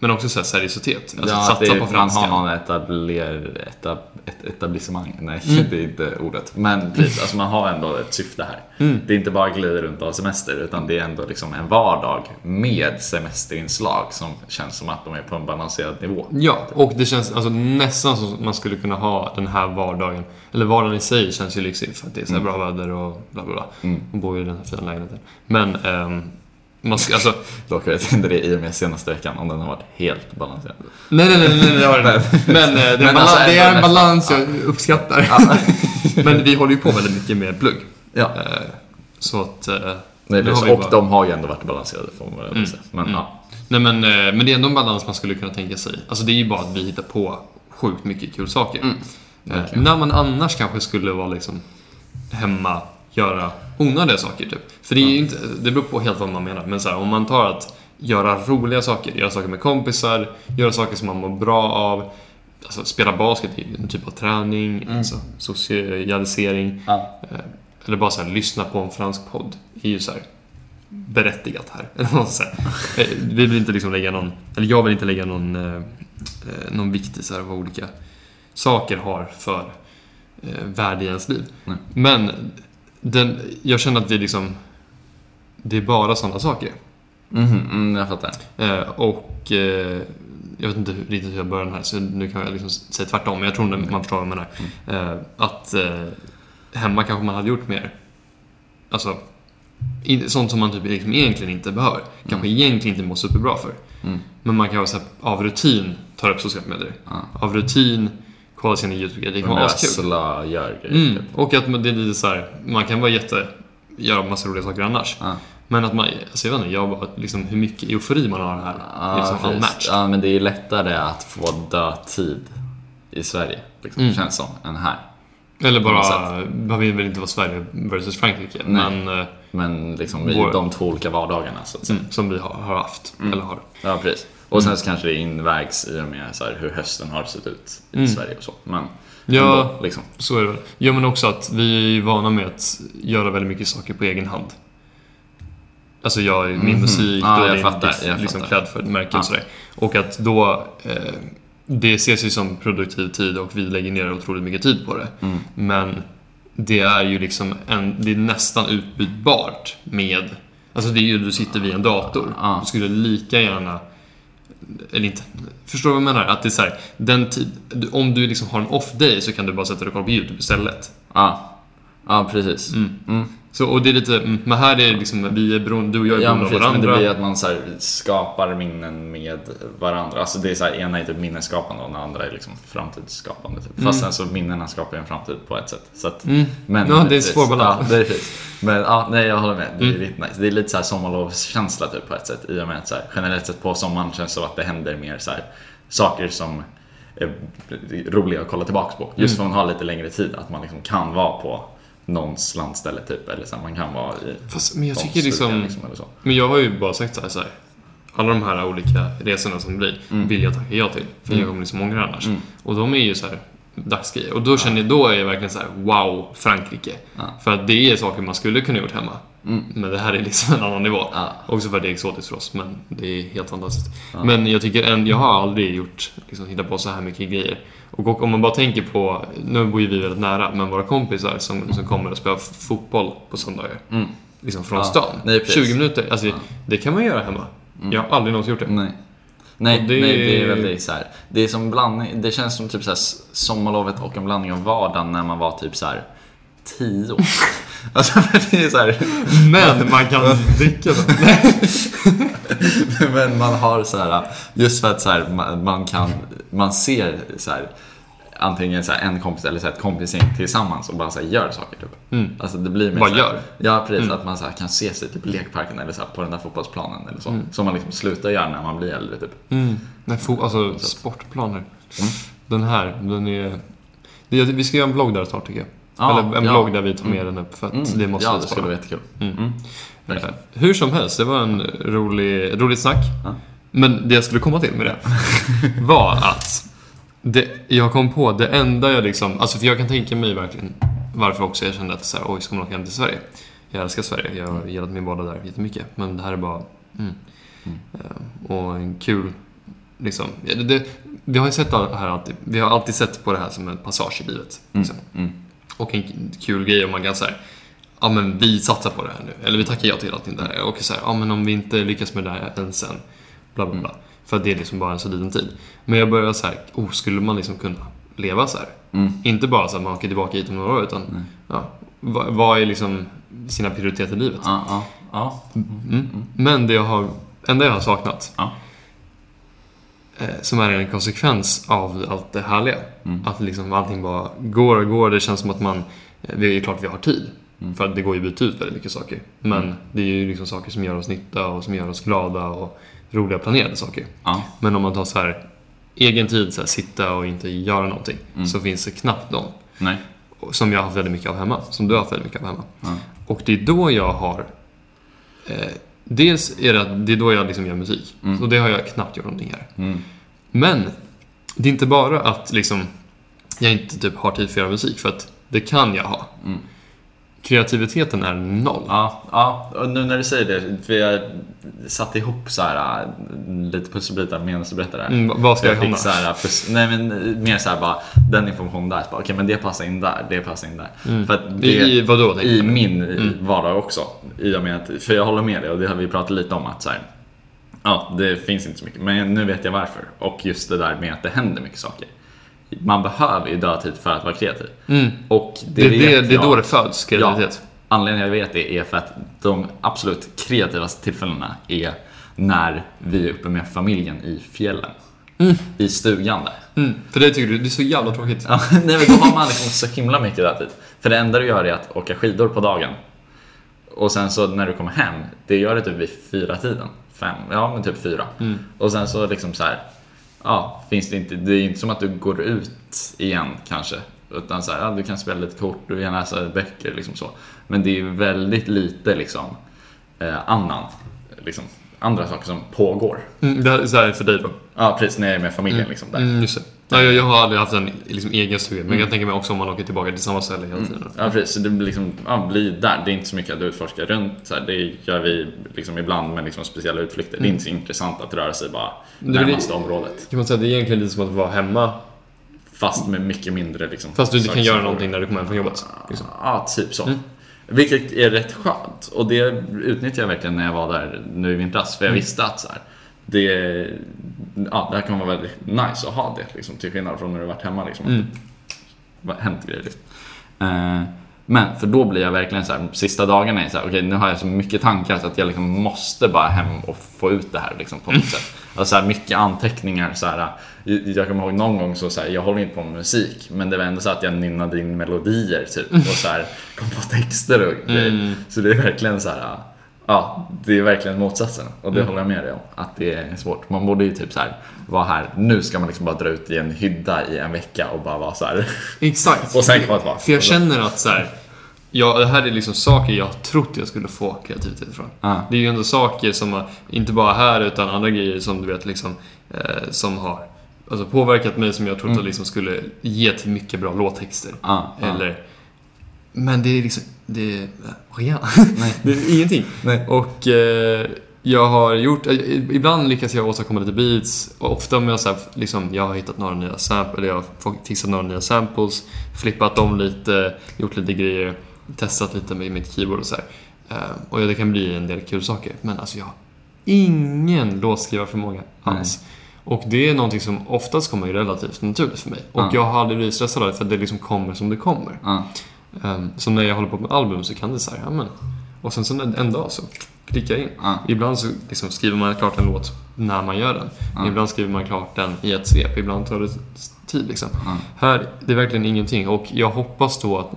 Men också så här seriositet. Alltså ja, satsa det, på man franska. har någon etabler, etab, ett etablissemang. Nej, Mm. det är inte ordet. Men precis, alltså man har ändå ett syfte här. Mm. Det är inte bara glida runt och ha semester, utan det är ändå liksom en vardag med semesterinslag som känns som att de är på en balanserad nivå. Ja, och det känns alltså, nästan som att man skulle kunna ha den här vardagen. Eller vardagen i sig känns ju lyxig för att det är så här bra väder och bla bla bla. Mm. Man bor ju i den här fina lägenheten. Men, ehm, man ska, alltså, Dock vet jag inte det i och med senaste veckan, om den har varit helt balanserad. nej, nej, nej, nej, det har det inte. Men, eh, det, är Men en alltså, det är en balans jag uppskattar. Men vi håller ju på väldigt mycket med plugg. Ja. Eh, Så att... eh, Nej, precis. och bara- de har ju ändå varit balanserade får man Mm. säga. Men Mm. ja. Nej men, men det är ändå en balans man skulle kunna tänka sig. Alltså det är ju bara att vi hittar på sjukt mycket kul saker. Mm. När man annars kanske skulle vara liksom hemma, göra onödiga saker typ. För det är ju inte, det beror på helt vad man menar. Men så här, om man tar att göra roliga saker, göra saker med kompisar, göra saker som man mår bra av. Alltså spela basket är en typ av träning, alltså socialisering. Ja. Eh, Eller bara så här, lyssna på en fransk podd. är ju så här berättigat här. Eh, Vi vill inte liksom lägga någon, eller jag vill inte lägga någon, eh, eh, någon vikt i så här vad olika saker har för eh, värde i ens liv. Nej. Men den, jag känner att det är liksom, det är bara sådana saker. Mhm, mm, jag fattar. Eh, och eh, jag vet inte riktigt hur jag börjar den här, så nu kan jag liksom säga tvärtom, men jag tror att man förstår vad jag menar. Eh, att eh, hemma kanske man hade gjort mer, alltså, sånt som man typ liksom egentligen inte behöver. Kanske egentligen inte mår superbra för. Mm. Men man kan vara så här, av rutin tar upp sociala medier. Av rutin kolla sina YouTube-grejer. Det kan vara askul. grejer. Mm. Och att det är lite så här, man kan vara jätte, göra massa roliga saker annars. Ja. Men att man, alltså jag vet inte, jag bara, liksom hur mycket eufori man har här. Ja, liksom, unmatched. ja, men det är lättare att få dödtid i Sverige, liksom, Mm. känns som, än här. Eller bara, man vill väl inte vara Sverige versus Frankrike. Nej. Men, eh, Men liksom i Vår- de två olika vardagarna så att säga. mm, som vi har, har haft. Mm. Eller har. Ja, precis. Och sen så kanske det invägs i och med så här, hur hösten har sett ut i Mm. Sverige och så. Men Ja, ändå, liksom. så är det väl. Ja, men också att vi är vana med att göra väldigt mycket saker på egen hand. Alltså jag, min Mhm. musik, Ja, då är jag det fattar, jag liksom fattar. för ett märke Ja. och sådär. Och att då, eh, det ses ju som produktiv tid och vi lägger ner otroligt mycket tid på det. Mm. Men det är ju liksom en, det är nästan utbytbart med, alltså det är ju, du sitter vid en dator. Ja. Du skulle lika gärna, eller inte, förstår du vad jag menar? Att det är så här, den tid, om du liksom har en off day så kan du bara sätta dig och kolla på YouTube istället. Ja. ja, precis. Mm. Mm. Så, och det är lite, mm, men här är det liksom, vi är beroende, du och jag är Ja, beroende av precis, men det varandra. blir att man så här, skapar minnen med varandra. Alltså det är så här, ena är typ minnesskapande och den andra är liksom framtidsskapande. Typ. Fast sen så minnena skapar ju en framtid på ett sätt. Så att, Mm. men, Ja, det är precis. svår balans. Ja, det är precis. Men ja, nej, jag håller med. Det är Mm. nice. Det är lite så här sommarlovskänsla typ på ett sätt. I och med att så här, generellt sett på sommaren känns det som att det händer mer så här, saker som är roliga att kolla tillbaks på. Just för att man har lite längre tid. Att man liksom kan vara på någons landställe typ. Eller så man kan vara i Fast, men jag tycker stugan, liksom, eller så. men jag har ju bara sagt så här, så här alla de här olika resorna som blir, vill jag tacka ja till. För Mm. jag kommer liksom ångra annars. Mm. Och de är ju så här dagsgrejer. Och då känner jag, då är jag verkligen så här: wow, Frankrike. För att det är saker man skulle kunna gjort hemma. Mm. Men det här är liksom en annan nivå. Ja. Också för att det är exotiskt för oss, men det är helt fantastiskt. Ja. Men jag tycker en, jag har aldrig gjort, liksom hittat på så här mycket grejer. Och, och om man bara tänker på, nu bor ju vi väldigt nära, men våra kompisar som, som kommer och spelar fotboll på söndagar. Mm. Liksom från Ja. stan. Nej, precis. 20 minuter. Alltså, det kan man göra hemma. Mm. Jag har aldrig någonsin gjort det. Nej. Nej, det- nej, det är väldigt så här. Det är som blandning, det känns som typ så här sommarlovet och en blandning av vardagen när man var typ så här 10 Alltså det är så här, Men man kan dricka dem. men man har så här, just för att så här, man, man kan, man ser så här antingen så en kompis eller så ett kompisgäng tillsammans och bara så gör saker typ. Mm. Alltså det blir mer här, gör. Ja precis, Mm. att man så kan se sig typ i lekparken eller så här på den där fotbollsplanen eller så. Mm. Som man liksom slutar göra när man blir äldre typ. Mm. Nej, alltså sportplaner. Den här, den är... Vi ska göra en blogg där snart tycker jag. Ja, Eller en ja. blogg där vi tar med den upp för att Mm. det måste ja, det skulle vara jättekul. Mm. Mm. Eh. Hur som helst, det var en rolig, roligt snack. Ja. Men det jag skulle komma till med det var att det, jag kom på det enda jag liksom, alltså för jag kan tänka mig verkligen varför också jag kände att så här, oj, ska man åka hem till Sverige? Jag älskar Sverige, jag har gillat min vardag där jättemycket. Men det här är bara, mm. Mm. Eh, Och en kul liksom, det, det, vi har ju sett det här alltid, vi har alltid sett på det här som en passage i livet. Liksom. Mm. Och en kul grej om man kan säga ja men vi satsar på det här nu. Eller vi tackar ja till allting det här. Och så här, ja men om vi inte lyckas med det här än sen, bla bla bla. För att det är liksom bara en så liten tid. Men jag börjar så här, oh, skulle man liksom kunna leva så här? Mm. Inte bara så att man åker tillbaka hit om några år, utan ja, vad, vad är liksom sina prioriteter i livet? Ja, ja, ja. Mm. Men det jag har, enda jag har saknat, eh, som är en konsekvens av allt det härliga. Mm. Att liksom allting bara går och går. Det känns som att man, eh, det är klart vi har tid. Mm. För att det går ju att byta ut väldigt mycket saker. Men det är ju liksom saker som gör oss nytta och som gör oss glada och roliga planerade saker. Ja. Men om man tar så här egen tid, så här, sitta och inte göra någonting, Mm. så finns det knappt dem. Nej. Som jag har haft väldigt mycket av hemma. Som du har haft väldigt mycket av hemma. Ja. Och det är då jag har... Eh, dels är det att det är då jag liksom gör musik. Mm. Så det har jag knappt gjort någonting här. Mm. Men det är inte bara att liksom jag inte typ har tid för att göra musik, för att det kan jag ha. Mm. Kreativiteten är noll. Ja, ja, och nu när du säger det, för jag satte ihop så här äh, lite pusselbitar medan du berättade det. Mm, vad ska jag jag hamna? så här, pus- nej men mer så här bara, den informationen där, okej men det passar in där, det passar in där. För att det, I, vadå? i min Mm. vardag också. I och med att, för jag håller med dig och det har vi pratat lite om att så här, ja, det finns inte så mycket. Men nu vet jag varför. Och just det där med att det händer mycket saker. Man behöver ju dödtid för att vara kreativ. Mm. Och det, Det, det, det, är då det föds kreativitet. Anledningen jag vet det är för att de absolut kreativaste tillfällena är när vi är uppe med familjen i fjällen. I stugan där. Mm. För det tycker du, det är så jävla tråkigt. Ja, nej men då har man liksom så himla mycket där tid. För det enda du gör är att åka skidor på dagen. Och sen så när du kommer hem, det gör du typ vid fyra tiden. Fem, ja men typ fyra. Mm. Och sen så liksom så här. Ja, finns det inte, det är inte som att du går ut igen kanske. Utan så här, ja, du kan spela lite kort, du kan läsa böcker liksom så. Men det är väldigt lite liksom eh, annan, liksom andra saker som pågår. Mm, det är så här för dig då. Ja precis, när jag är med familjen liksom där. Mm, Ja, jag, jag har aldrig haft en liksom, egen stuga, men jag kan tänka mig också om man åker tillbaka till samma ställe hela tiden. Ja precis, så det blir, liksom, ja, blir där. Det är inte så mycket att utforska runt. Så här, det gör vi liksom ibland med liksom speciella utflykter. Det är inte så intressant att röra sig bara Mm. Det närmaste området. Kan man säga det är egentligen lite som att vara hemma, Fast med mycket mindre liksom, fast du inte kan göra någonting när du kommer hem från jobbet. Liksom. Ja, typ så. Mm. Vilket är rätt skönt. Och det utnyttjade jag verkligen när jag var där nu i vintras. För jag Mm. visste att så här, det, ja, det här kommer vara väldigt nice att ha det. Liksom, till skillnad från när du varit hemma. Liksom. Mm. vad hänt grejer liksom. Eh, Men för då blir jag verkligen så här, sista dagarna är så här, okej nu har jag så mycket tankar så att jag liksom måste bara hem och få ut det här liksom på något sätt. Alltså så här, mycket anteckningar så här. Jag kommer ihåg någon gång så, så här, jag håller inte på med musik men det var ändå så att jag nynnade in melodier typ och så här, kom på texter och grejer. Mm. Så det är verkligen så här. Ja, det är verkligen motsatsen och det Mm. håller jag med dig om. Att det är svårt. Man borde ju typ så här vara här. Nu ska man liksom bara dra ut i en hydda i en vecka och bara vara så här. Exakt. Och sen komma tillbaka. För jag känner att så här, ja, det här är liksom saker jag trott jag skulle få kreativitet från. Ja. Det är ju ändå saker som, inte bara här, utan andra grejer som du vet liksom, eh, som har alltså, påverkat mig som jag trott att liksom skulle ge till mycket bra låttexter. Ja, ja. Eller, men det är liksom, det är, är Nej. det är ingenting. Nej. Och eh, jag har gjort, eh, ibland lyckas jag åstadkomma lite beats. Och ofta om jag, så här, liksom, jag har hittat några nya samples, eller jag har fixat några nya samples, flippat dem lite, gjort lite grejer, testat lite med mitt keyboard och så här. Eh, och det kan bli en del kul saker. Men alltså jag har ingen låtskrivarförmåga alls. Och det är någonting som oftast kommer relativt naturligt för mig. Och Ja. jag har aldrig blivit stressad av det för det liksom kommer som det kommer. Ja. Um, som när jag håller på med album så kan det så här, ja men. Och sen så en, dag så klickar jag in. Ja. Ibland så liksom skriver man klart en låt när man gör den. Ja. Ibland skriver man klart den i ett svep. Ibland tar det tid liksom. Ja. Här, det är verkligen ingenting. Och jag hoppas då att,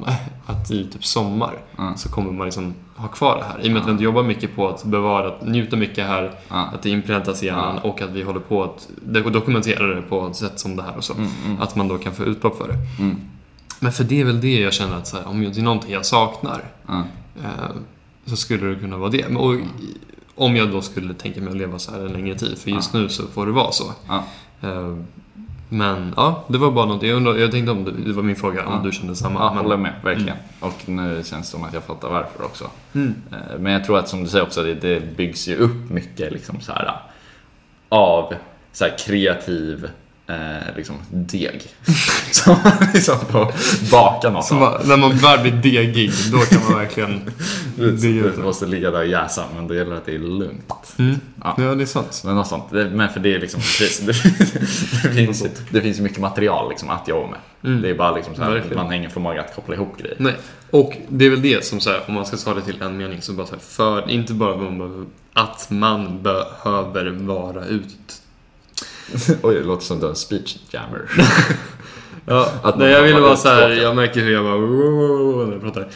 att i typ sommar så kommer man liksom ha kvar det här. I och med att vi jobbar mycket på att bevara, att njuta mycket här. Att det inpräntas i hjärnan och att vi håller på att dokumentera det på ett sätt som det här och så. Mm, mm. Att man då kan få utlopp för det. Mm. Men för det är väl det jag känner att så här, om det är någonting jag saknar eh, så skulle det kunna vara det. Men, och, i- om jag då skulle tänka mig att leva så här en längre tid, för just nu så får det vara så. Eh, men ja, det var bara något. Jag, undrar, jag tänkte om det, det var min fråga, om du kände samma. Ja, men, håller med, verkligen. Och nu känns det som att jag fattar varför också. Mm. Eh, Men jag tror att som du säger också, det, det byggs ju upp mycket liksom så här av så här kreativ eh, liksom deg. Som man liksom får baka något Så av. när man väl blir degig, då kan man verkligen... Det det måste ligga där och jäsa, men det gäller att det är lugnt. Mm. Ja. Ja, det är sant. Men något sånt. Det, men för det är liksom precis, det, det, finns, det finns mycket material liksom att jobba med. Det är bara liksom så här, Mm. Man har ingen förmåga att koppla ihop grejer. Nej, och det är väl det som så här, om man ska ta det till en mening, så bara så här, för, inte bara att man behöver vara ut. Oj, det låter som du är en speech jammer. Ja, Att nej, jag ville har varit så här, jag märker hur jag bara när jag pratar.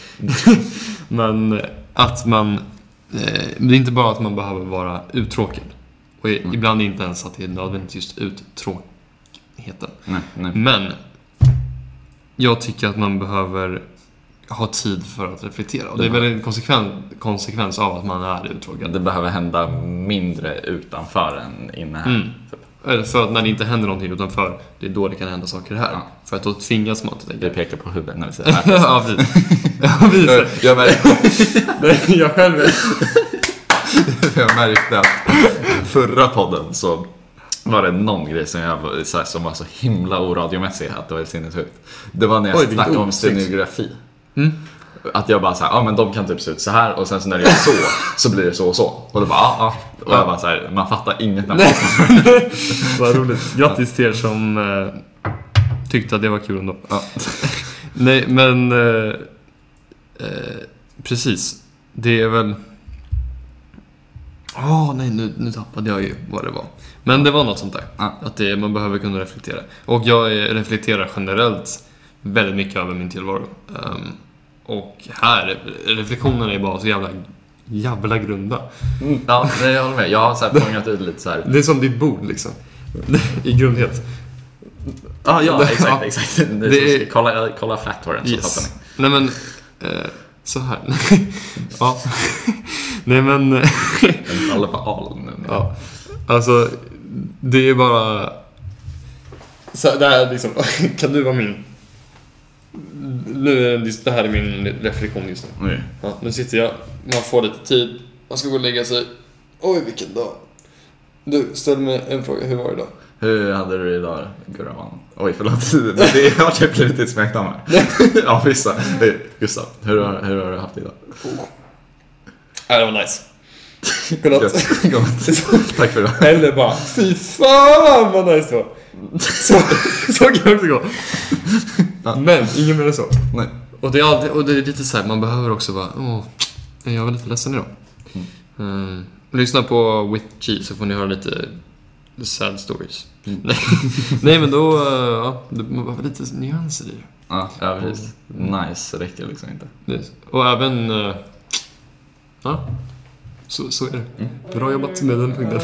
Men eh, att man, eh, det är inte bara att man behöver vara uttråkad. Och i- ibland inte ens att det är nödvändigt just uttråkigheten. nej, nej. Men jag tycker att man behöver ha tid för att reflektera. Och det är väl en konsekvens, konsekvens av att man är uttråkad. Det behöver hända mindre utanför än inne här. Mm. Typ. Eller För att när det inte händer någonting utanför, det är då det kan hända saker här. Ja. För att då tvingas man till Det det. pekar på huvudet när vi säger det ja, precis. Ja, precis. Jag märkte, jag själv jag märkte att förra podden så var det någon grej som, jag, var- så här, som var så himla oradiomässig att det var sinnessjukt. Det var när jag Oj, snackade om stenografi. Mm. Att jag bara såhär, ja men de kan typ se ut så här och sen så när det är så, så blir det så och så. Och då bara, ja, ja. Och jag bara såhär, man fattar inget när man. Vad roligt. Grattis till er som eh, tyckte att det var kul ändå. Ja. Nej, men... Eh, eh, precis. Det är väl... Åh, nej, nu, nu tappade jag ju vad det var. Men det var något sånt där. Ja. Att det, man behöver kunna reflektera. Och jag eh, reflekterar generellt väldigt mycket över min tillvaro. Ehm, och här, reflektionerna är bara så jävla, jävla grunda. Mm, Ja, nej, jag håller med. Jag har så här fångat ut lite så här. Det är som ditt bord liksom. I grundhet. Ah, ja, Det- exakt, exakt. Det är Det är- Kolla, kolla flat så Yes. fattar ni. Nej men, eh, så här. ja. Nej men, En alla på al nu. ja. Alltså, det är bara... Så det här är liksom, kan du vara min... Nu det, här är min reflektion just nu. Oj. Ja, nu sitter jag, man får lite tid, man ska gå och lägga sig. Oj, vilken dag. Du, ställ mig en fråga, hur var det idag? Hur hade du det idag, Gurraman? Oj, förlåt. Det har typ blivit ett smeknamn här. ja, vissa. Hej, Gustav, hur har, hur har du haft det idag? Ja, det var nice. Godnatt. Gott. Tack för idag. Eller bara, fy fan vad nice det var. Så, så kan det också gå. Men, ingen mer än så. Nej. Och det är, alltid, och det är lite så här, man behöver också vara, åh, jag var lite ledsen idag. Mm. Lyssna på With G så får ni höra lite sad stories. Mm. Nej, Nej men då, eh, ja, det man behöver lite nyanser i det. Ja, ja, precis. Nice räcker liksom inte. det. Och även, eh, ja, så, så är det. Bra jobbat med den punkten.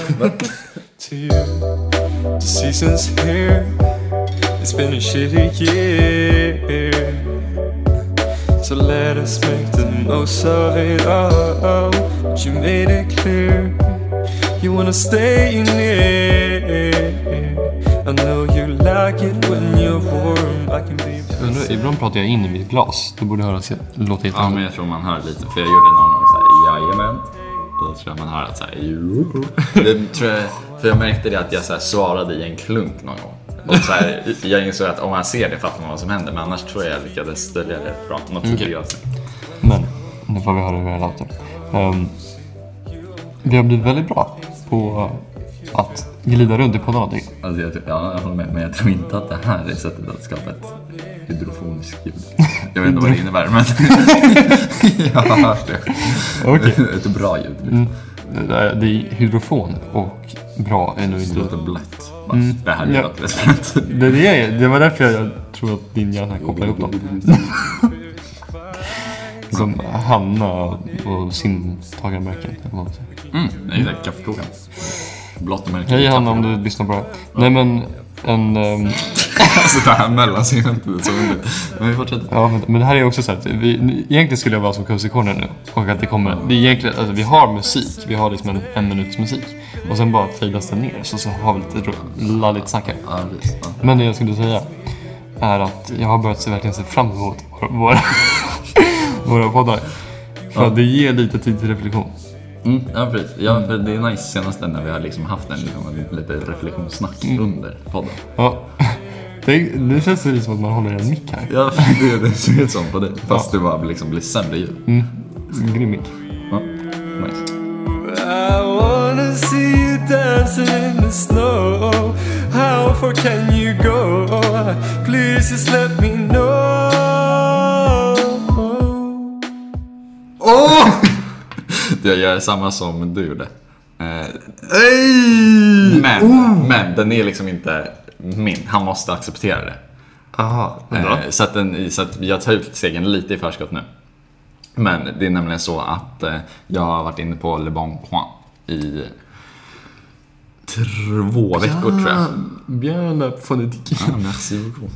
The season's here. It's been a shitty year. So let us make the most of it all. But you made it clear you wanna stay near. I know you like it when you're warm. I can be. Undrar, ibland pratar jag in i mitt glas. Det borde höras, låta helt Ja, men jag tror man hör lite. För jag gjorde någon gång såhär, jajamän. Och då tror jag man hör att såhär. Det tror jag, för jag märkte det att jag så här svarade i en klunk någon gång. Och så här, jag insåg att om man ser det fattar man vad som händer. Men annars tror jag jag lyckades dölja det rätt bra. Något jag. sen. Men, nu får vi höra hur det låter. Ehm, vi har blivit väldigt bra på att glida runt i jag. Alltså jag, tror- ja, jag håller med. Men jag tror inte att det här är sättet att skapa ett hydrofoniskt ljud. Jag vet inte vad det innebär, men jag har hört det. Okej. Ett bra ljud. Mm. Det är det är hydrofon och bra är nog Det inte... låter blött. Mm. Det här Ja. låter rätt blött. Det, är det, det var därför jag tror att din hjärna kopplar ihop dem. Som Hanna och simtagarmärken. Mm, exakt. Kaffekokaren. Blått och märkligt. Hej Hanna om du lyssnar på det här. Nej men, en... ehm, Alltså det här mellansegmentet som underligt. Men vi fortsätter. Ja, men, men det här är också så att vi, egentligen skulle jag vara som Corner nu. Och att det kommer, det är egentligen, alltså vi har musik, vi har liksom en, en minuts musik. Och sen bara fejdas den ner, så, så har vi lite lalligt snack här. Ja, visst. Ja. Men det jag skulle säga är att jag har börjat se, verkligen se fram emot våra, våra, poddar. För att det ger lite tid till reflektion. Mm, ja, precis. Ja, för det är nice senaste när vi har liksom haft en, liksom, en lite reflektionssnack under podden. Ja. Det, nu känns det som att man håller en mick här. Ja, det, det ser ut som på dig. Fast det bara liksom blir sämre ljud. Mm. Grimmig. Ja, nice. I wanna see you dancing in the snow. How far can you go? Please just let me know. Åh! Jag gör samma som du gjorde. Eh, men, men den är liksom inte min. Han måste acceptera det. Aha. Eh, så, att den, så att jag tar ut segern lite i förskott nu. Men det är nämligen så att eh, jag har varit inne på Le Bon Coin i två veckor tror jag. Bien la phonétique. Ah, merci beaucoup.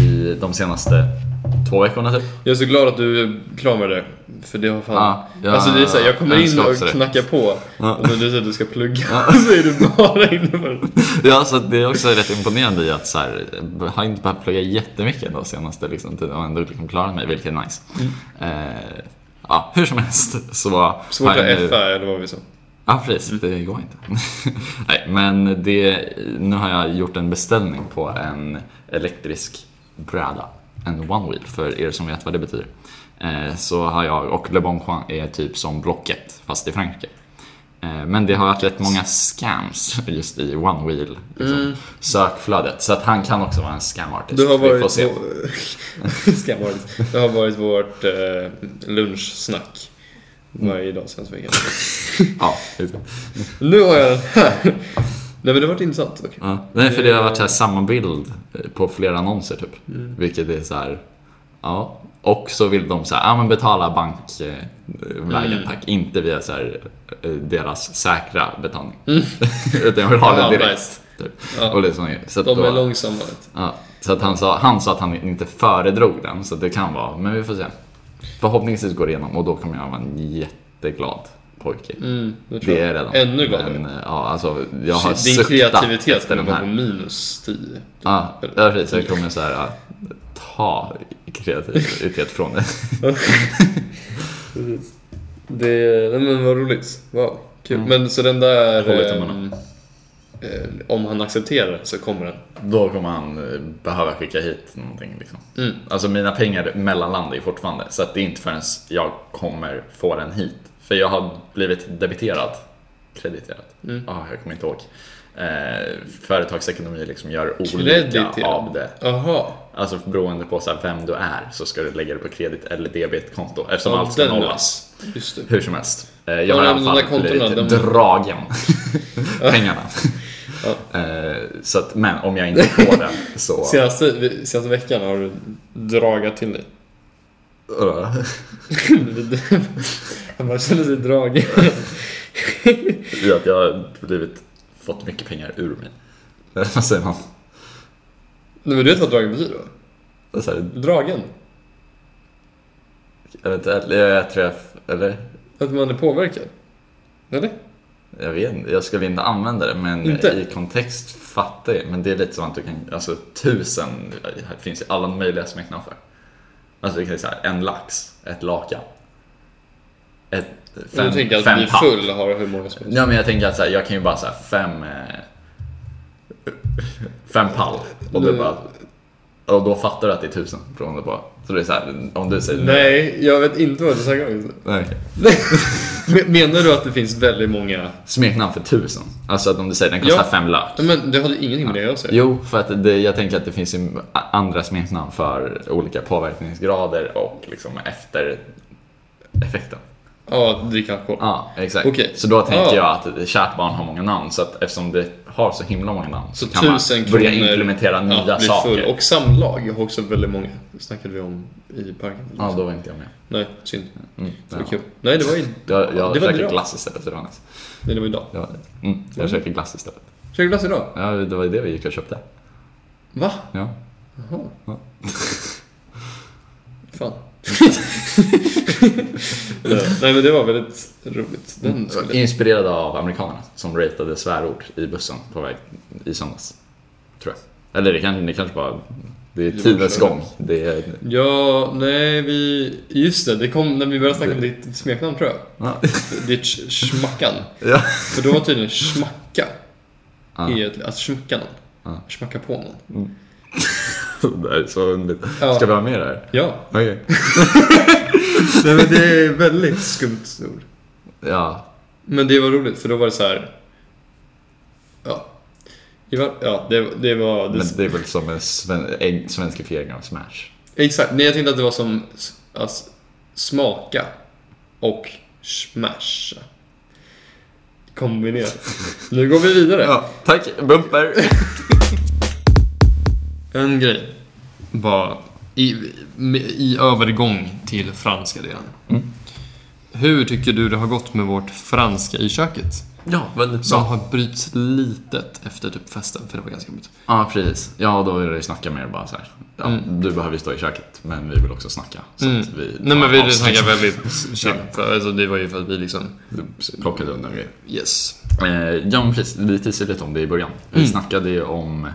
I de senaste två veckorna typ. Jag är så glad att du är klar med det. För det har fan... Ja, jag alltså det är så här, jag kommer in önskar och knackar på. Ja. Och när du säger att du ska plugga så är du bara inne på det. Ja, så det är också rätt imponerande i att så här, jag har inte behövt plugga jättemycket de senaste liksom, tiden och ändå liksom klarat mig, vilket är nice. Eh, ja, hur som helst så... Svårt att jag nu- FA eller vad vi sa. Ja, precis. Det går inte. Nej, men det, nu har jag gjort en beställning på en elektrisk bräda. En one wheel, för er som vet vad det betyder. Eh, så har jag, och Le Bon Coin är typ som Blocket, fast i Frankrike. Eh, men det har varit rätt många scams just i one wheel liksom, sökflödet. Så att han kan också vara en scam artist. Du har Vi varit, se. vår... Jag vara det? har varit vårt eh, lunchsnack varje dag sen veckan. Ja. Nu har jag den här. Nej men det har varit intressant. dock. Ja, nej, för det har varit så här samma bild eh, på flera annonser typ. Mm. Vilket är så här, ja. Och så vill de så här, ja men betala bankvägen Mm. tack, inte via så här, eh, deras säkra betalning. Utan jag vill ha det Mm. Ja, direkt. nice. Typ. Ja. Och det är så, De då, är långsamma. ja, så att han sa, han sa att han inte föredrog den, så det kan vara, men vi får se. Förhoppningsvis går det igenom och då kommer jag vara jätteglad pojke. Mm, det Det är redan. Ännu gladare. Men, ja, alltså, jag har Din kreativitet efter kommer vara på minus 10. Ja, ja, precis. Jag kommer så här att ta kreativitet från det. Precis. Det, nej men vad roligt. Wow, kul. Mm. Men så den där... Eh, eh, om han accepterar så kommer den. Då kommer han eh, behöva skicka hit någonting. Liksom. Mm. Alltså mina pengar mellanlandar ju fortfarande. Så att det är inte förrän jag kommer få den hit. För jag har blivit debiterad. Krediterad. Mm. Ja, jag kommer inte ihåg. Eh, företagsekonomi liksom gör olika av det. Jaha. Alltså beroende på så här, vem du är så ska du lägga det på kredit eller debitkonto. Eftersom Ja, allt ska nollas. Just det. Hur som helst. Eh, Jag Ja, har i alla fall blivit de- dragen pengarna. Eh, Så att, men om jag inte får den så... Senaste, senaste veckan har du dragat till dig. Han bara känner sig dragen. I att jag har blivit, fått mycket pengar ur mig. Vad säger man? Nej men du vet vad dragen betyder va? Så här, Dragen. jag, vet, inte, jag, jag tror jag... Eller? Att man är påverkad. Eller? Jag vet inte, jag skulle inte använda det men Inte? i kontext fattar jag. Men det är lite som att du kan, alltså tusen, det finns ju alla möjliga smeknamn för. Alltså du kan säga en lax, ett lakan. Ett, Fem, du tänker att fem bli papp. full har hur många som helst. Ja men jag tänker att så här, jag kan ju bara säga fem eh, Fem pall och, det Nu- bara, och då fattar du att det är tusen beroende på Så det är så här, om du säger Nej, jag vet inte vad du snackar om. Menar du att det finns väldigt många... Smeknamn för tusen Alltså att om du säger den kostar Ja. fem Ja, Men det hade ingenting med det att säga. Jo, för att det, jag tänker att det finns andra smeknamn för olika påverkningsgrader och liksom efter effekten. Ja, dricka alkohol. Ja, exakt. Okej. Så då tänker Ja. jag att kärt barn har många namn, så att eftersom det har så himla många namn så, Så kan man börja implementera nya bli saker. Och samlag har också väldigt många. Det snackade vi om i parken. Ja, då var inte jag med. Nej, synd. Mm, Det var ja. kul. Nej, det var ju... Jag, jag Det var käkade glass istället, var nice. Nej, det var idag. Var, mm, jag käkade glass istället. Käkade du glass idag? Ja, det var ju det vi gick och köpte. Va? Ja. Jaha. Ja. Fan. Ja, Nej, men det var väldigt roligt. Den skulle... Inspirerad av amerikanerna som ratade svärord i bussen på väg i söndags. Tror jag. Eller det kanske, det kanske bara Det är tidens gång. Det är... Ja, nej, vi... Just det, det kom när vi började snacka om ditt smeknamn tror jag. Ja. Ditt sch- schmackan. ja. För då var tydligen schmacka. Ja. Är ett, alltså schmacka någon. Ja. Schmacka på någon. Det är så underligt. Ja. Ska vi ha med det här? Ja. Okej. Nej men det är väldigt skumt ord. Ja. Men det var roligt för då var det så här. Ja. Ja, det, det var... Det, Men det är väl som en sven... en svenskifiering av Smash. Exakt, nej jag tänkte att det var som alltså, smaka och smasha. Kombinerat. Nu går vi vidare. Ja, tack. Bumper. En grej var i, i övergång till franska delen. Mm. Hur tycker du det har gått med vårt franska i köket? Ja, väldigt Som har bryts litet efter typ festen, för det var ganska jobbigt. Ja, precis. Ja, då är det snacka mer bara så här. Ja, Mm. Du behöver ju stå i köket, men vi vill också snacka. Så Mm. att vi Nej men vi snackade avstånd. väldigt chill. Alltså, det var ju för att vi liksom... Plockade undan grejer. Yes. Eh, ja, men precis. Vi teasade lite om det i början. Vi Mm. snackade ju om...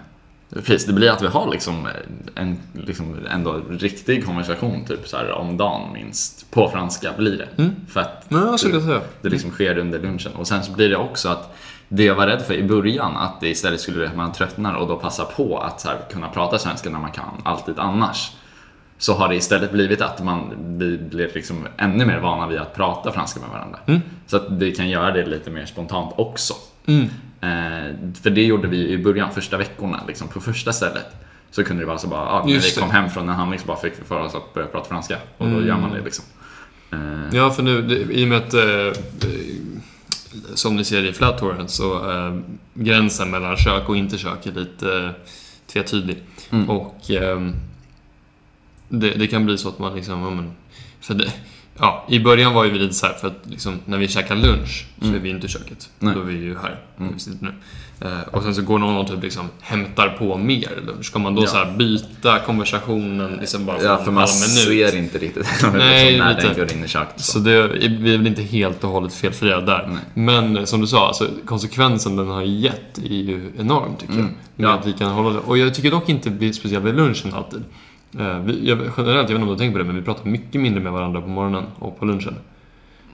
Precis, det blir att vi har liksom en liksom ändå riktig konversation typ så här om dagen minst. På franska blir det. Mm. För att Ja, skulle säga. det liksom sker under lunchen. Och sen så blir det också att det jag var rädd för i början, att det istället skulle man tröttnar och då passa på att här, kunna prata svenska när man kan, alltid annars. Så har det istället blivit att man, vi blir liksom ännu mer vana vid att prata franska med varandra. Mm. Så att det kan göra det lite mer spontant också. Mm. Eh, för det gjorde vi i början, första veckorna, liksom på första stället. Så kunde det vara så bara, ah, när Just vi kom hem från en handling så bara fick vi för oss att börja prata franska. Och då Mm. gör man det liksom. Eh, Ja, för nu, det, i och med att eh, eh, som ni ser i Flattouren så eh, gränsen mellan kök och inte kök är lite eh, tvetydig. Mm. Och ehm, det, det kan bli så att man liksom, ja, men, för det, ja, i början var ju vi lite så här för att liksom, när vi käkar lunch så Mm. är vi inte i köket. Nej. Då är vi ju här, Mm. vi sitter nu. Eh, och sen så går någon och typ liksom hämtar på mer lunch. Ska man då Ja. så här byta konversationen liksom bara Ja, för man ser inte riktigt Nej, liksom, när lite. den går in i köket. Så. Så det, vi är väl inte helt och hållet felfria där. Nej. Men eh, som du sa, alltså, konsekvensen den har gett är ju enorm tycker Mm, jag. Med ja. att vi kan hålla det. Och jag tycker dock inte, speciellt vid lunchen alltid. Eh, vi, jag, generellt, jag vet inte om du tänkt på det, men vi pratar mycket mindre med varandra på morgonen och på lunchen.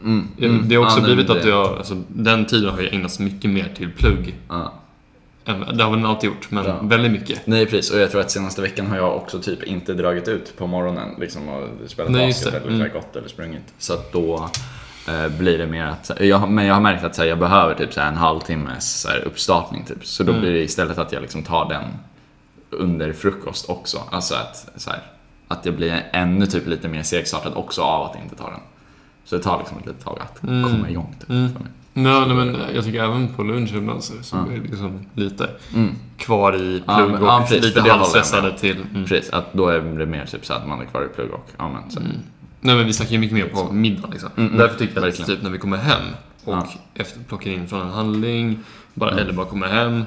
Mm, mm. Det har också nej, blivit men att jag, alltså, den tiden har ju ägnats mycket mer till plugg. Än- Det har den alltid gjort, men Ja. väldigt mycket. Nej precis, och jag tror att senaste veckan har jag också typ inte dragit ut på morgonen liksom, och spelat Nej, basket eller Mm. gått eller sprungit. Så att då eh, blir det mer att, jag, men jag har märkt att så här, jag behöver typ så här, en halvtimmes så här, uppstartning typ. Så då Mm. blir det istället att jag liksom tar den under frukost också. Alltså att, så här, att jag blir ännu typ lite mer segstartad också av att inte ta den. Så det tar liksom ett litet tag att Mm. komma igång typ, Mm. för mig. Nej, nej, men jag tycker även på lunchen ibland så, så Ja. är det liksom lite Mm. kvar i Ja, plugg men- och ja, precis, lite halvstressade till. Mm. Precis, att då är det mer typ så att man är kvar i plugg och ja, men, så. Mm. Nej men vi snackar ju mycket mer på middag liksom. Mm, mm. Därför tycker jag att Verkligen. typ när vi kommer hem och Ja. efter, plockar in från en handling, bara, eller bara kommer hem,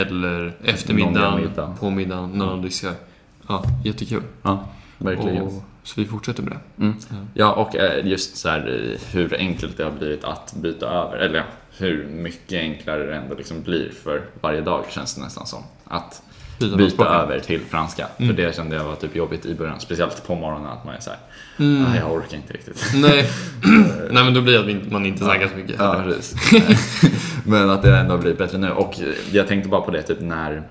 eller eftermiddagen, middag. på middagen, när någon diskar. Ja, jättekul. Ja, verkligen. Och, så vi fortsätter med det. Mm. Ja. Och eh, just så här eh, hur enkelt det har blivit att byta över. Eller hur mycket enklare det ändå liksom blir för varje dag känns det nästan som. Att Byta byta över till franska. Mm. För det kände jag var typ jobbigt i början. Speciellt på morgonen att man är såhär, Mm. nej jag orkar inte riktigt. Nej. Nej men då blir det att inte- man inte snackar så mycket. Ja, precis. Men att det ändå blivit bättre nu. Och jag tänkte bara på det typ när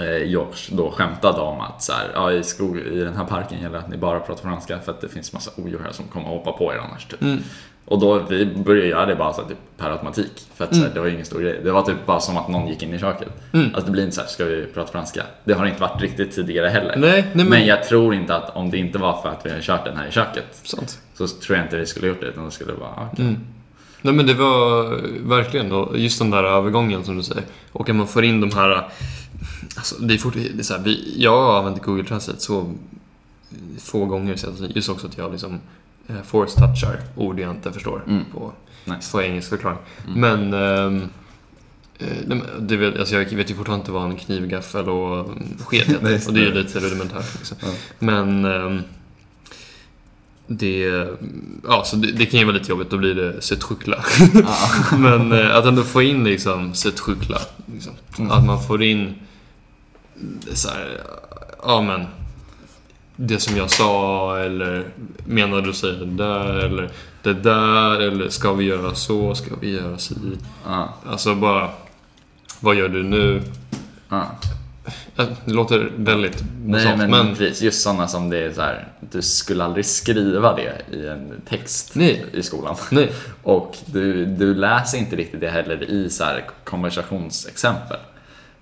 eh, Josh då skämtade om att så här, ja, i, skog, i den här parken gäller det att ni bara pratar franska för att det finns massa odjur här som kommer att hoppa på er annars. Typ. Mm. Och då vi började göra det bara så här, typ, per automatik. För att så här, Mm. det var ingen stor grej. Det var typ bara som att någon gick in i köket. Mm. Alltså det blir inte så här, ska vi prata franska? Det har inte varit riktigt tidigare heller. Nej, nej men... men... jag tror inte att om det inte var för att vi har kört den här i köket Sant. så tror jag inte vi skulle gjort det utan det skulle vara ah, okej. Mm. Nej men det var verkligen då, just den där övergången som du säger. Och att man får in de här... Alltså, det är fort, det är så här, vi, jag har använt Google Translate så få gånger just också att jag liksom eh, force touchar ord jag inte förstår Mm. på Nice. engelsk förklaring. Mm. Men ehm, eh, det vet, alltså jag vet ju fortfarande inte vad en knivgaffel och sked heter. Och det är ju lite rudimentärt. Liksom. Ja. Men ehm, det, ja, så det, det kan ju vara lite jobbigt, då blir det sötchukla. Ja. Men eh, att ändå få in liksom sötchukla. Liksom. Mm. Att man får in så här, ja men, det som jag sa eller menar du säga det där eller det där eller ska vi göra så, ska vi göra si. Ja, Alltså bara, vad gör du nu? ja. Eh, Det låter väldigt Nej basalt, men, men precis, just sådana som det är så här, du skulle aldrig skriva det i en text Nej. i skolan. nej. Och du, du läser inte riktigt det heller i så här konversationsexempel.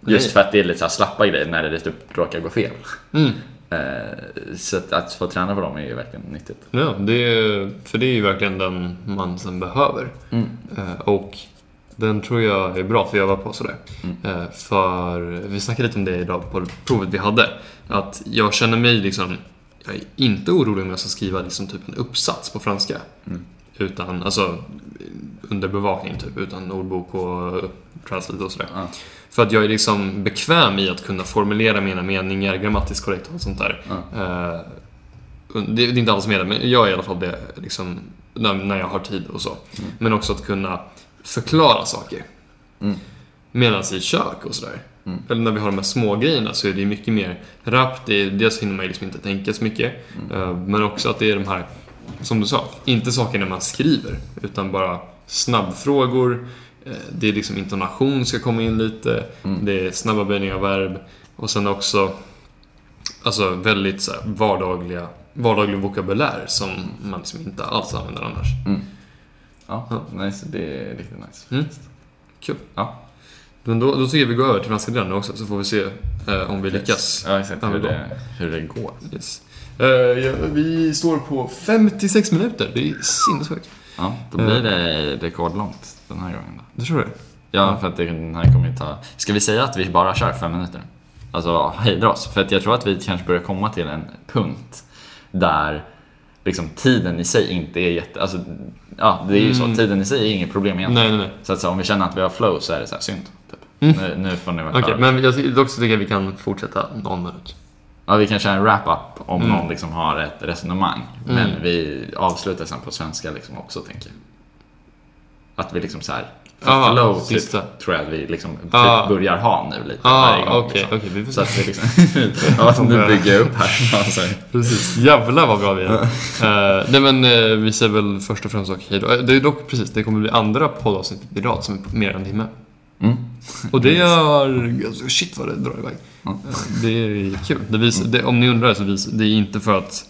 Just Nej. för att det är lite så slappa grejer när det typ råkar gå fel. Mm. Eh, så att, att få träna på dem är ju verkligen nyttigt. Ja, det är, för det är ju verkligen den man behöver. Mm. Eh, och den tror jag är bra att vi övar på sådär. Eh, för vi snackade lite om det idag på provet vi hade. Att jag känner mig liksom, jag är inte orolig om jag ska skriva liksom typ en uppsats på franska. Mm. Utan, alltså under bevakning typ, utan ordbok och translate och sådär. Ja. För att jag är liksom bekväm i att kunna formulera mina meningar grammatiskt korrekt och sånt där. Eh, det, är inte alla som är det, men jag är i alla fall det liksom, när, jag har tid och så. Men också att kunna förklara saker. Mm. Medan i kök och sådär. Mm. Eller när vi har de här små grejerna så är det mycket mer rappt. Dels hinner man liksom inte tänka så mycket. eh, Men också att det är de här, som du sa, inte saker när man skriver. Utan bara snabbfrågor. Eh, Det är liksom intonation ska komma in lite. Mm. Det är snabba böjningar av verb. Och sen också Alltså väldigt så här, vardagliga, vardaglig vokabulär som man liksom inte alls använder annars. Ja, nice. det är riktigt nice. Mm. Kul. Ja. Men då, då tycker jag vi går över till franska delen också så får vi se eh, om vi lyckas. Ja, exakt. Ja, Hur det, hur det går. Yes. Eh, ja, vi står på 56 minuter. Det är sinnessjukt. Ja, då blir det rekordlångt den här gången då. Du tror det? Ja, för att den här kommer ju ta... Ska vi säga att vi bara kör fem minuter? Alltså hejdra oss. För att jag tror att vi kanske börjar komma till en punkt där liksom tiden i sig inte är jätte... Alltså, ja, det är ju så. Mm. Tiden i sig är inget problem egentligen. Nej, nej, nej. Så att så, om vi känner att vi har flow så är det så här synd. Typ. Mm. Nu, nu får ni vara Okej, klara. men jag dock så tycker jag vi kan fortsätta någon minut. Ja, vi kan köra en wrap-up om Mm. någon liksom har ett resonemang. Men Mm. vi avslutar sen på svenska liksom också, tänker jag. Att vi liksom så här för Ja, flow typ, tror jag att vi liksom typ Ja. börjar ha nu lite Ah, varje gång. okej, liksom. okej, vi får Så att vi liksom... ja, nu bygger jag upp här. Alltså. Precis. Jävlar vad bra vi är. uh, nej men eh, vi säger väl först och främst och hej då. Eh, Det är dock precis, det kommer bli andra poddavsnittet i rad som är mer än en timme. Mm. Och det alltså, Shit vad det drar iväg. Mm. Det är kul. Det visar, det, om ni undrar så visar det är inte för att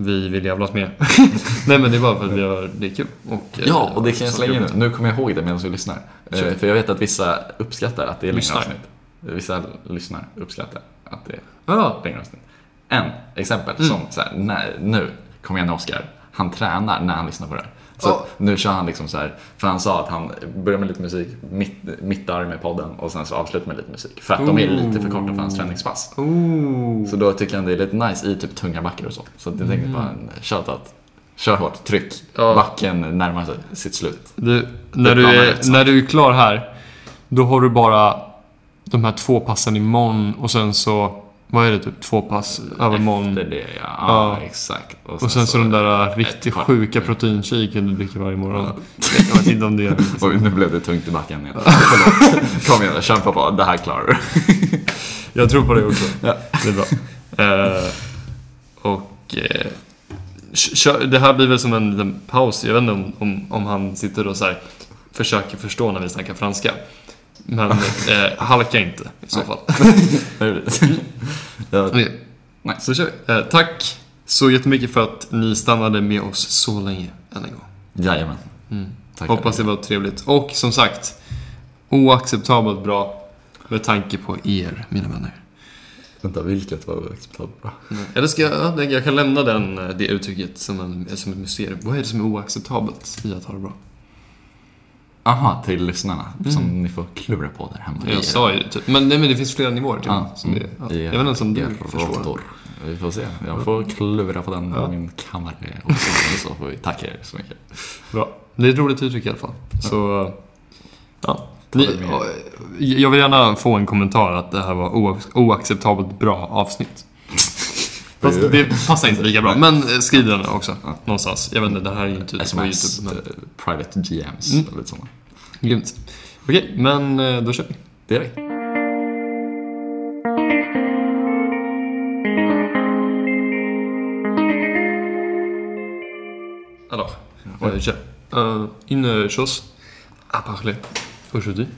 vi vill jävlas mer. Nej men det är bara för att vi har, det är kul. Och, eh, Ja, och det kan jag slänga in nu. Nu kommer jag ihåg det medan vi lyssnar. Eh, Kör. För jag vet att vissa uppskattar att det är längre avsnitt. Vissa lyssnar uppskattar att det är Ja, längre avsnitt. En exempel Mm. som så här, när, nu, kom igen Oskar, han tränar när han lyssnar på det här. Så Ja. nu kör han liksom så här, för han sa att han börjar med lite musik, mitt, mittar med podden och sen så avslutar med lite musik. För att de är lite för korta för hans träningspass. Oh. Så då tycker han det är lite nice i typ tunga backar och så. Så jag tänkte bara en shoutout. Kör hårt, tryck. Ja. Backen närmar sig sitt slut. Du, när, du är, så. när du är klar här, då har du bara de här två passen imorgon och sen så, vad är det, typ två pass övermorgon. Efter det, ja. ja Ja. exakt. Och sen så den där riktigt par- sjuka proteinshaken du dricker varje morgon. Jag vet inte om det är... Oj, nu blev det tungt i backen igen. Kom igen, kämpa på. Det här klarar du. Jag tror på det också. Ja. Det är bra. Eh, och... Kö- det här blir väl som en liten paus. Jag vet inte om, om, om han sitter och så här, försöker förstå när vi snackar franska. Men eh, halka inte i så fall. ja, Okej. Nice. Så kör vi. Eh, tack så jättemycket för att ni stannade med oss så länge än en gång. jajamän. Mm. Tack Hoppas det var trevligt. Och som sagt, oacceptabelt bra med tanke på er, mina vänner. Vänta, vilket var oacceptabelt bra? Eller ska jag, jag kan lämna den, eh, det uttrycket som, en, som ett mysterium. Vad är det som är oacceptabelt i att ha det bra? Aha, till lyssnarna. Som ni får klura på där hemma. Mm. Jag sa ju typ. Men, nej, men det finns flera nivåer till Ja, som det, ja. i Jag vet inte om du förstår. Vi får se. Jag får klura på den Ja. i min kammare också. Så får vi tacka er så mycket. Bra. Det är ett roligt uttryck i alla fall. Så, ja. Ni, jag vill gärna få en kommentar att det här var oac- oacceptabelt bra avsnitt. Fast det passar inte lika bra, men eh, skriv också. Någonstans. Jag vet det här eh, Private GMs Alors, ouais. une chose à parler aujourd'hui.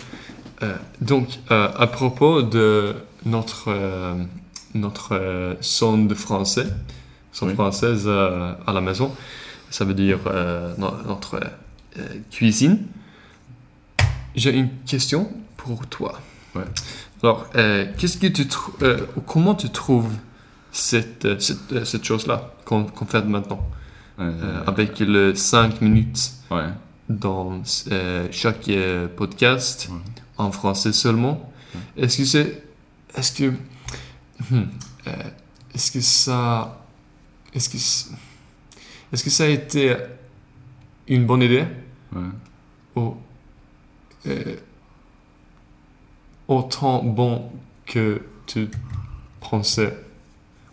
Eh, donc, euh, à propos de notre euh, notre euh, son de français, son Oui. française euh, à la maison, ça veut dire euh, no- notre cuisine. J'ai une question pour toi. Ouais. Alors, euh, qu'est-ce que tu euh, comment tu trouves cette, euh, cette, cette chose-là qu'on fait maintenant? Avec le 5 minutes ouais. dans chaque podcast Ouais. en français seulement. Est-ce que c'est est-ce que hmm, euh, est-ce que ça est-ce que est-ce que ça a été une bonne idée? Ouais. ou euh, autant bon que tu pensais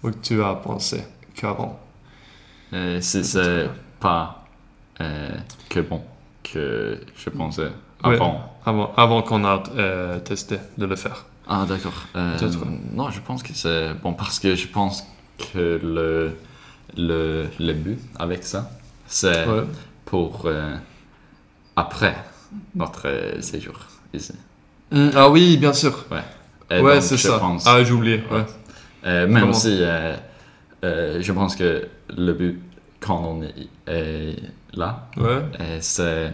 ou que tu as pensé qu'avant? Euh, c'est c'est pas euh, que bon que je pensais Ouais. avant. avant, avant qu'on a testé de le faire Ah d'accord. Euh, non, je pense que c'est bon parce que je pense que le le, le but avec ça, c'est Ouais. pour euh, après notre euh, séjour ici. Mm, ah oui, bien sûr. Ouais, c'est je ça. pense- Ah, j'ai oublié. Ouais. Euh, même Comment si je pense que le but quand on est, là, c'est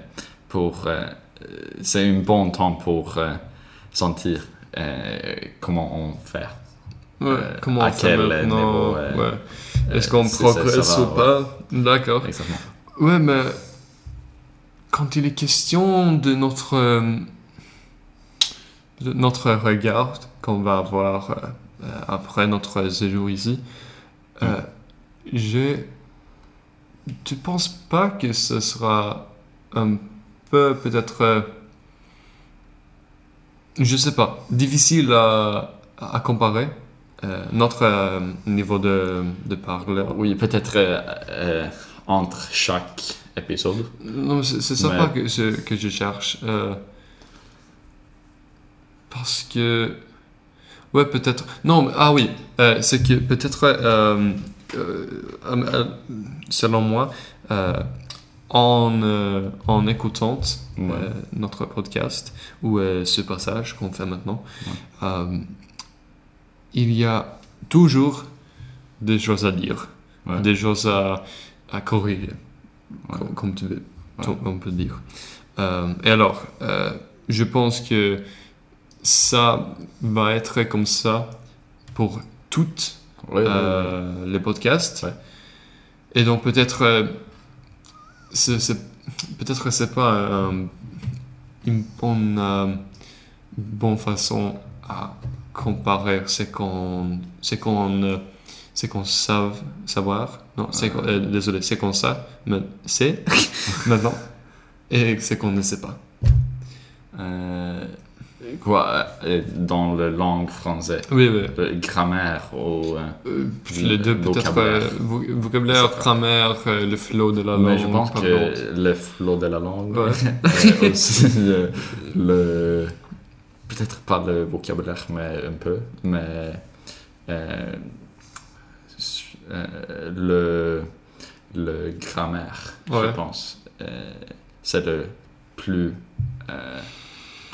pour c'est un bon temps pour sentir comment on fait. Ouais. Euh, Comment à quel niveau, euh, ouais. Est-ce Euh, qu'on ça progresse va, ou pas D'accord. Exactement. Ouais, mais quand il est question de notre euh, de notre regard qu'on va avoir euh, euh, après notre séjour ici, euh, Mm. j'ai tu penses pas que ce sera un peu peut-être euh, je sais pas difficile à, à comparer euh, notre euh, niveau de, de parleur Oui, peut-être euh, entre chaque épisode. Non, mais c'est ça Mais- pas que je, que je cherche. parce que. Ouais, peut-être. Non, mais- ah oui, c'est que peut-être, selon moi, en, euh, en écoutant Ouais. euh, notre podcast ou euh, ce passage qu'on fait maintenant, il y a toujours des choses à dire, Ouais. des choses à, à corriger, comme, comme tu veux, Ouais. on peut dire. Et alors, je pense que ça va être comme ça pour toutes les podcasts. Et donc peut-être euh, c'est c'est- peut-être pas un- une bonne euh, bonne façon à comparer ce qu'on ce qu'on euh, ce qu'on savent savoir. Non c'est euh, désolé c'est qu'on sait mais c'est maintenant et ce qu'on ne sait pas. Euh, quoi, euh, dans la langue française, oui oui le grammaire ou... euh, Euh, Le les deux peut-être vocabulaire. euh, vo- vocabulaire grammaire le flow de la langue mais je pense que le flot de la langue, Ouais. aussi le... Peut-être pas le vocabulaire, mais un peu, mais... le, le grammaire, Ouais. je pense, c'est le plus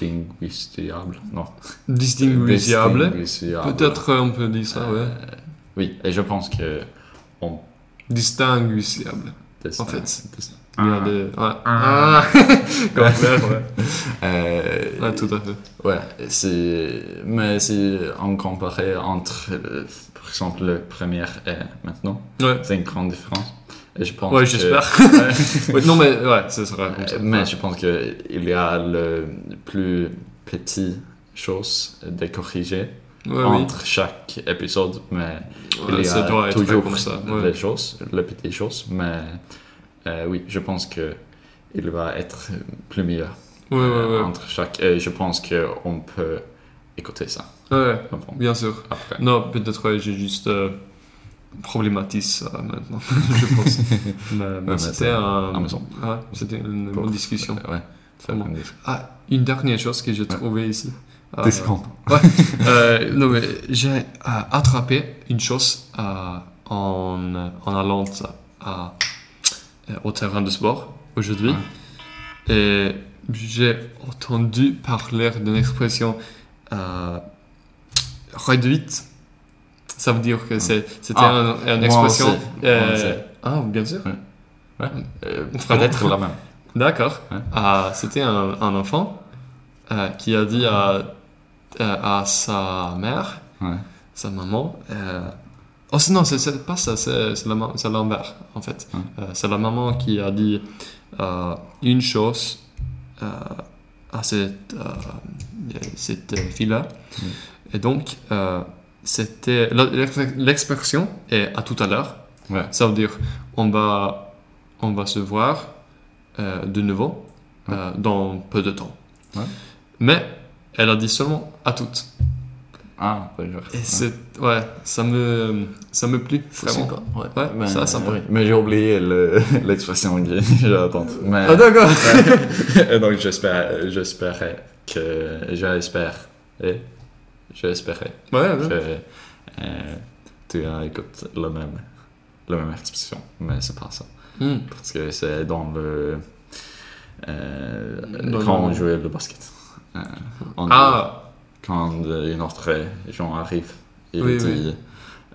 linguistiable. Non. distinguishable Distinguishable. Peut-être on peut dire ça, ouais. Euh, oui, et je pense que on En fait. Il y a Ah. des... Ouais. Ah. Ouais. Euh, Ouais, tout à fait. ouais, c'est mais si on comparait entre euh, par exemple le premier et maintenant, Ouais. c'est une grande différence. Je pense Ouais, que- j'espère. Ouais, non, mais ouais, ce sera comme ça. Mais je pense qu'il y a le plus petit chose de corriger Ouais, oui. entre chaque épisode, mais il y ça a doit être toujours comme ça. les choses, les petites choses, mais euh, oui, je pense que il va être plus meilleur euh, entre chaque. Et je pense qu'on peut écouter ça Ouais, bien sûr. après. Non, peut-être ouais, j'ai juste euh, problématise ça maintenant, je pense. mais, c'était c'est un... Amazon. Ouais, c'était une bonne discussion. Ouais, Vraiment. Ah, une dernière chose que j'ai trouvée ici. Euh, Euh, non, mais j'ai euh, attrapé une chose euh, en, en allant à euh, au terrain de sport aujourd'hui. Et j'ai entendu parler d'une expression réduite. Ça veut dire que c'était Ah, un- une expression. euh, ah, bien sûr. Ouais. Euh, Vraiment Peut-être la même. D'accord. Ouais. Ah, c'était un, un enfant euh, qui a dit à, euh, à sa mère, Ouais. sa maman. euh, oh non, c'est- pas ça, c'est l'envers en fait. Ouais. Euh, c'est la maman qui a dit euh, une chose euh, à cette, euh, cette fille-là. Et donc, euh, c'était l'ex- l'expression est à tout à l'heure. Ouais. Ça veut dire on va, on va se voir euh, de nouveau Ouais. euh, dans peu de temps. Ouais. Mais elle a dit seulement à toutes. Ah, d'accord. Et c'est ouais, ça me ça me plut vraiment. Ouais, Ouais, ça, sympa. oui. Mais j'ai oublié le- l'expression j'ai attendre. Mais, Ah d'accord. Donc j'espère, j'espérais que, j'espère, j'espérais ouais, que ouais. euh, tu as écouté le même, la même expression, mais c'est pas ça. Hmm. Parce que c'est dans le, euh, Dans quand le- on jouait le basket. Euh, on dit- Ah quand euh, une autre gens arrive, il Oui, dit oui.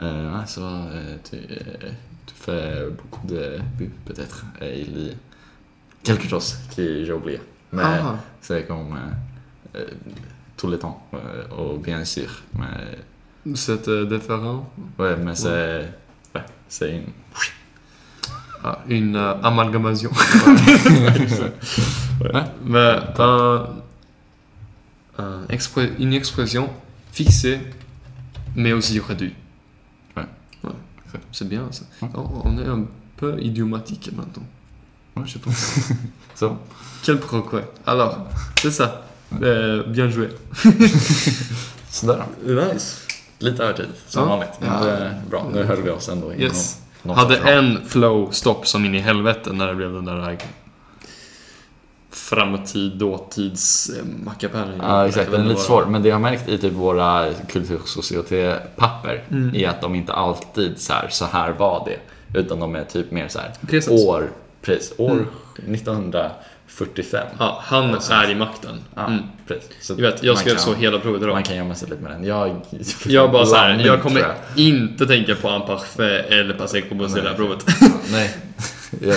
euh, Ah, ça va, euh, tu, euh, tu fais beaucoup de buts, peut-être. Et il dit quelque chose que j'ai oublié. Mais ah. c'est comme euh, euh, tout le temps, euh, ou bien sûr. Mais, C'est euh, différent? ouais, mais c'est. Ouais, c'est une. Ah, une euh, amalgamation. Ouais. Mais un expré- une expression fixée, mais aussi réduite. Ouais. C'est bien ça. Ouais. On- On est un peu idiomatique maintenant. Ouais, je pense. ça. Quel progrès. Alors, c'est ça. Euh, bien joué. Sådär. Nice. Lite övertid, som Ja. vanligt. Men Ja. det är bra, nu höll vi oss ändå inom Yes. någon Hade en flow stopp som in i helvete när det blev den där framtid, dåtids eh, mackapären. Ja, exakt. Den är lite svår. Men det jag har märkt i typ våra kultursocietetpapper Mm. är att de inte alltid så här, så här var det. Utan de är typ mer så här, år, precis, år Mm. 1945. Ja, han är i makten. Ja, Mm. precis. Så Jag vet, jag skrev så hela provet idag. Man kan gömma sig lite med den. Jag, Jag bara så här, jag kommer inte tänka på Amparfait eller Paseco på det här provet. Nej, jag,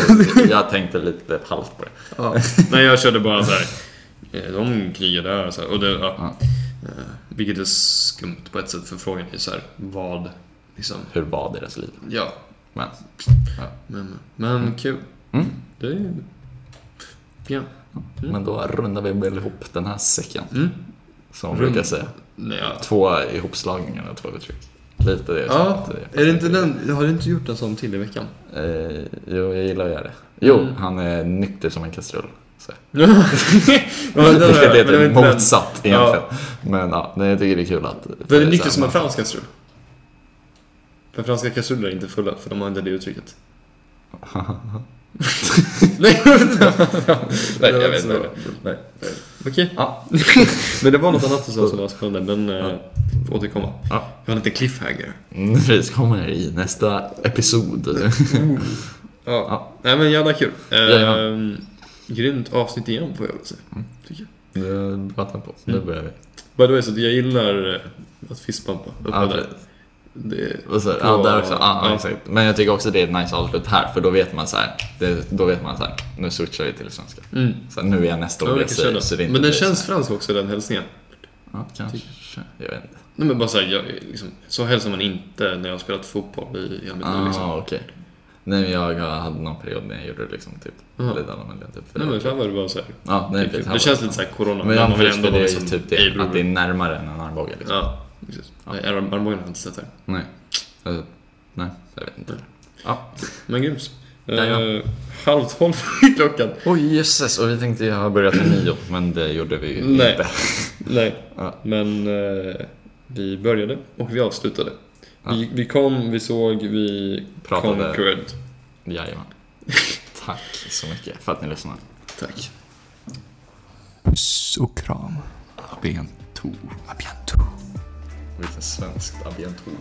jag tänkte lite halvt på det. Ja. Nej, jag körde bara så här. eh, De krigar där så här, och det, ja. Ja. Eh, Vilket är skumt på ett sätt för frågan är så här, vad liksom, Hur var deras liv? ja. Men, Men, men kul. Mm. Det är Ja. men då rundar vi väl ihop den här säcken. Mm. Som man Rund- brukar säga. Ja. Två ihopslagningar och två uttryck. Lite det. Ja, att är det inte den, har du inte gjort en sån till i veckan? Eh, jo, jag gillar att göra det. Jo, Mm. han är nykter som en kastrull. Så. ja, det är men det typ inte den. motsatt egentligen. Men ja, nej, jag tycker det är kul att... Det är så nykter som en fransk kastrull. För franska kastruller är inte fulla, för de har inte det uttrycket. Nej. Nej, jag vet inte. Nej. Okej. Ja. Men det var något annat som var spännande, men eh, får återkomma. Ja. Jag har en liten cliffhanger. Mm, Precis, kommer i nästa episod. Ja. Ja. Nej men jävla kul. Eh, Jajamän. grymt avsnitt igen får jag väl säga. Mm. Tycker jag. Det bra tempo. Nu Mm. börjar vi. By the way, så jag gillar eh, att fistbumpa Ja, där. precis. Det, så, på- ja, där också. Ja, ja, exakt. Men jag tycker också det är ett nice avslut här, för då vet man så här. Det, då vet man så här. Nu switchar vi till svenska. Mm. Så här, nu är jag nästa Ja, känna. Så Men den känns fransk också, den hälsningen. Ja, kanske. Jag vet inte. Nej men bara såhär, jag, liksom, så hälsar man inte när jag har spelat fotboll i hela mitt liv Ah, liksom. okej. Nej, men jag hade någon period när jag gjorde det liksom typ Jaha. lite annorlunda. Typ, Nej men här var det bara såhär. Ja, nej, det, det känns lite såhär corona, Men ja, man vill ändå vara liksom typ det, ej, att det är närmare än en armbåge liksom. Ja, precis. Ja. Nej, arm- armbågen har jag inte sett här. Nej. Eh, nej, jag vet inte. Ja. Men grymt. Ja, ja. Eh, halv tolv är klockan. Oj jösses, och vi tänkte ju ha börjat med nio, men det gjorde vi Nej. inte. Nej, Ja. men eh, vi började och vi avslutade. Ja. Vi, vi kom, vi såg, vi Pratade. conquered. Jajamän. Tack så mycket för att ni lyssnade. Tack. Puss och kram. Abiento. A bientôt. Vilken svenskt abiento.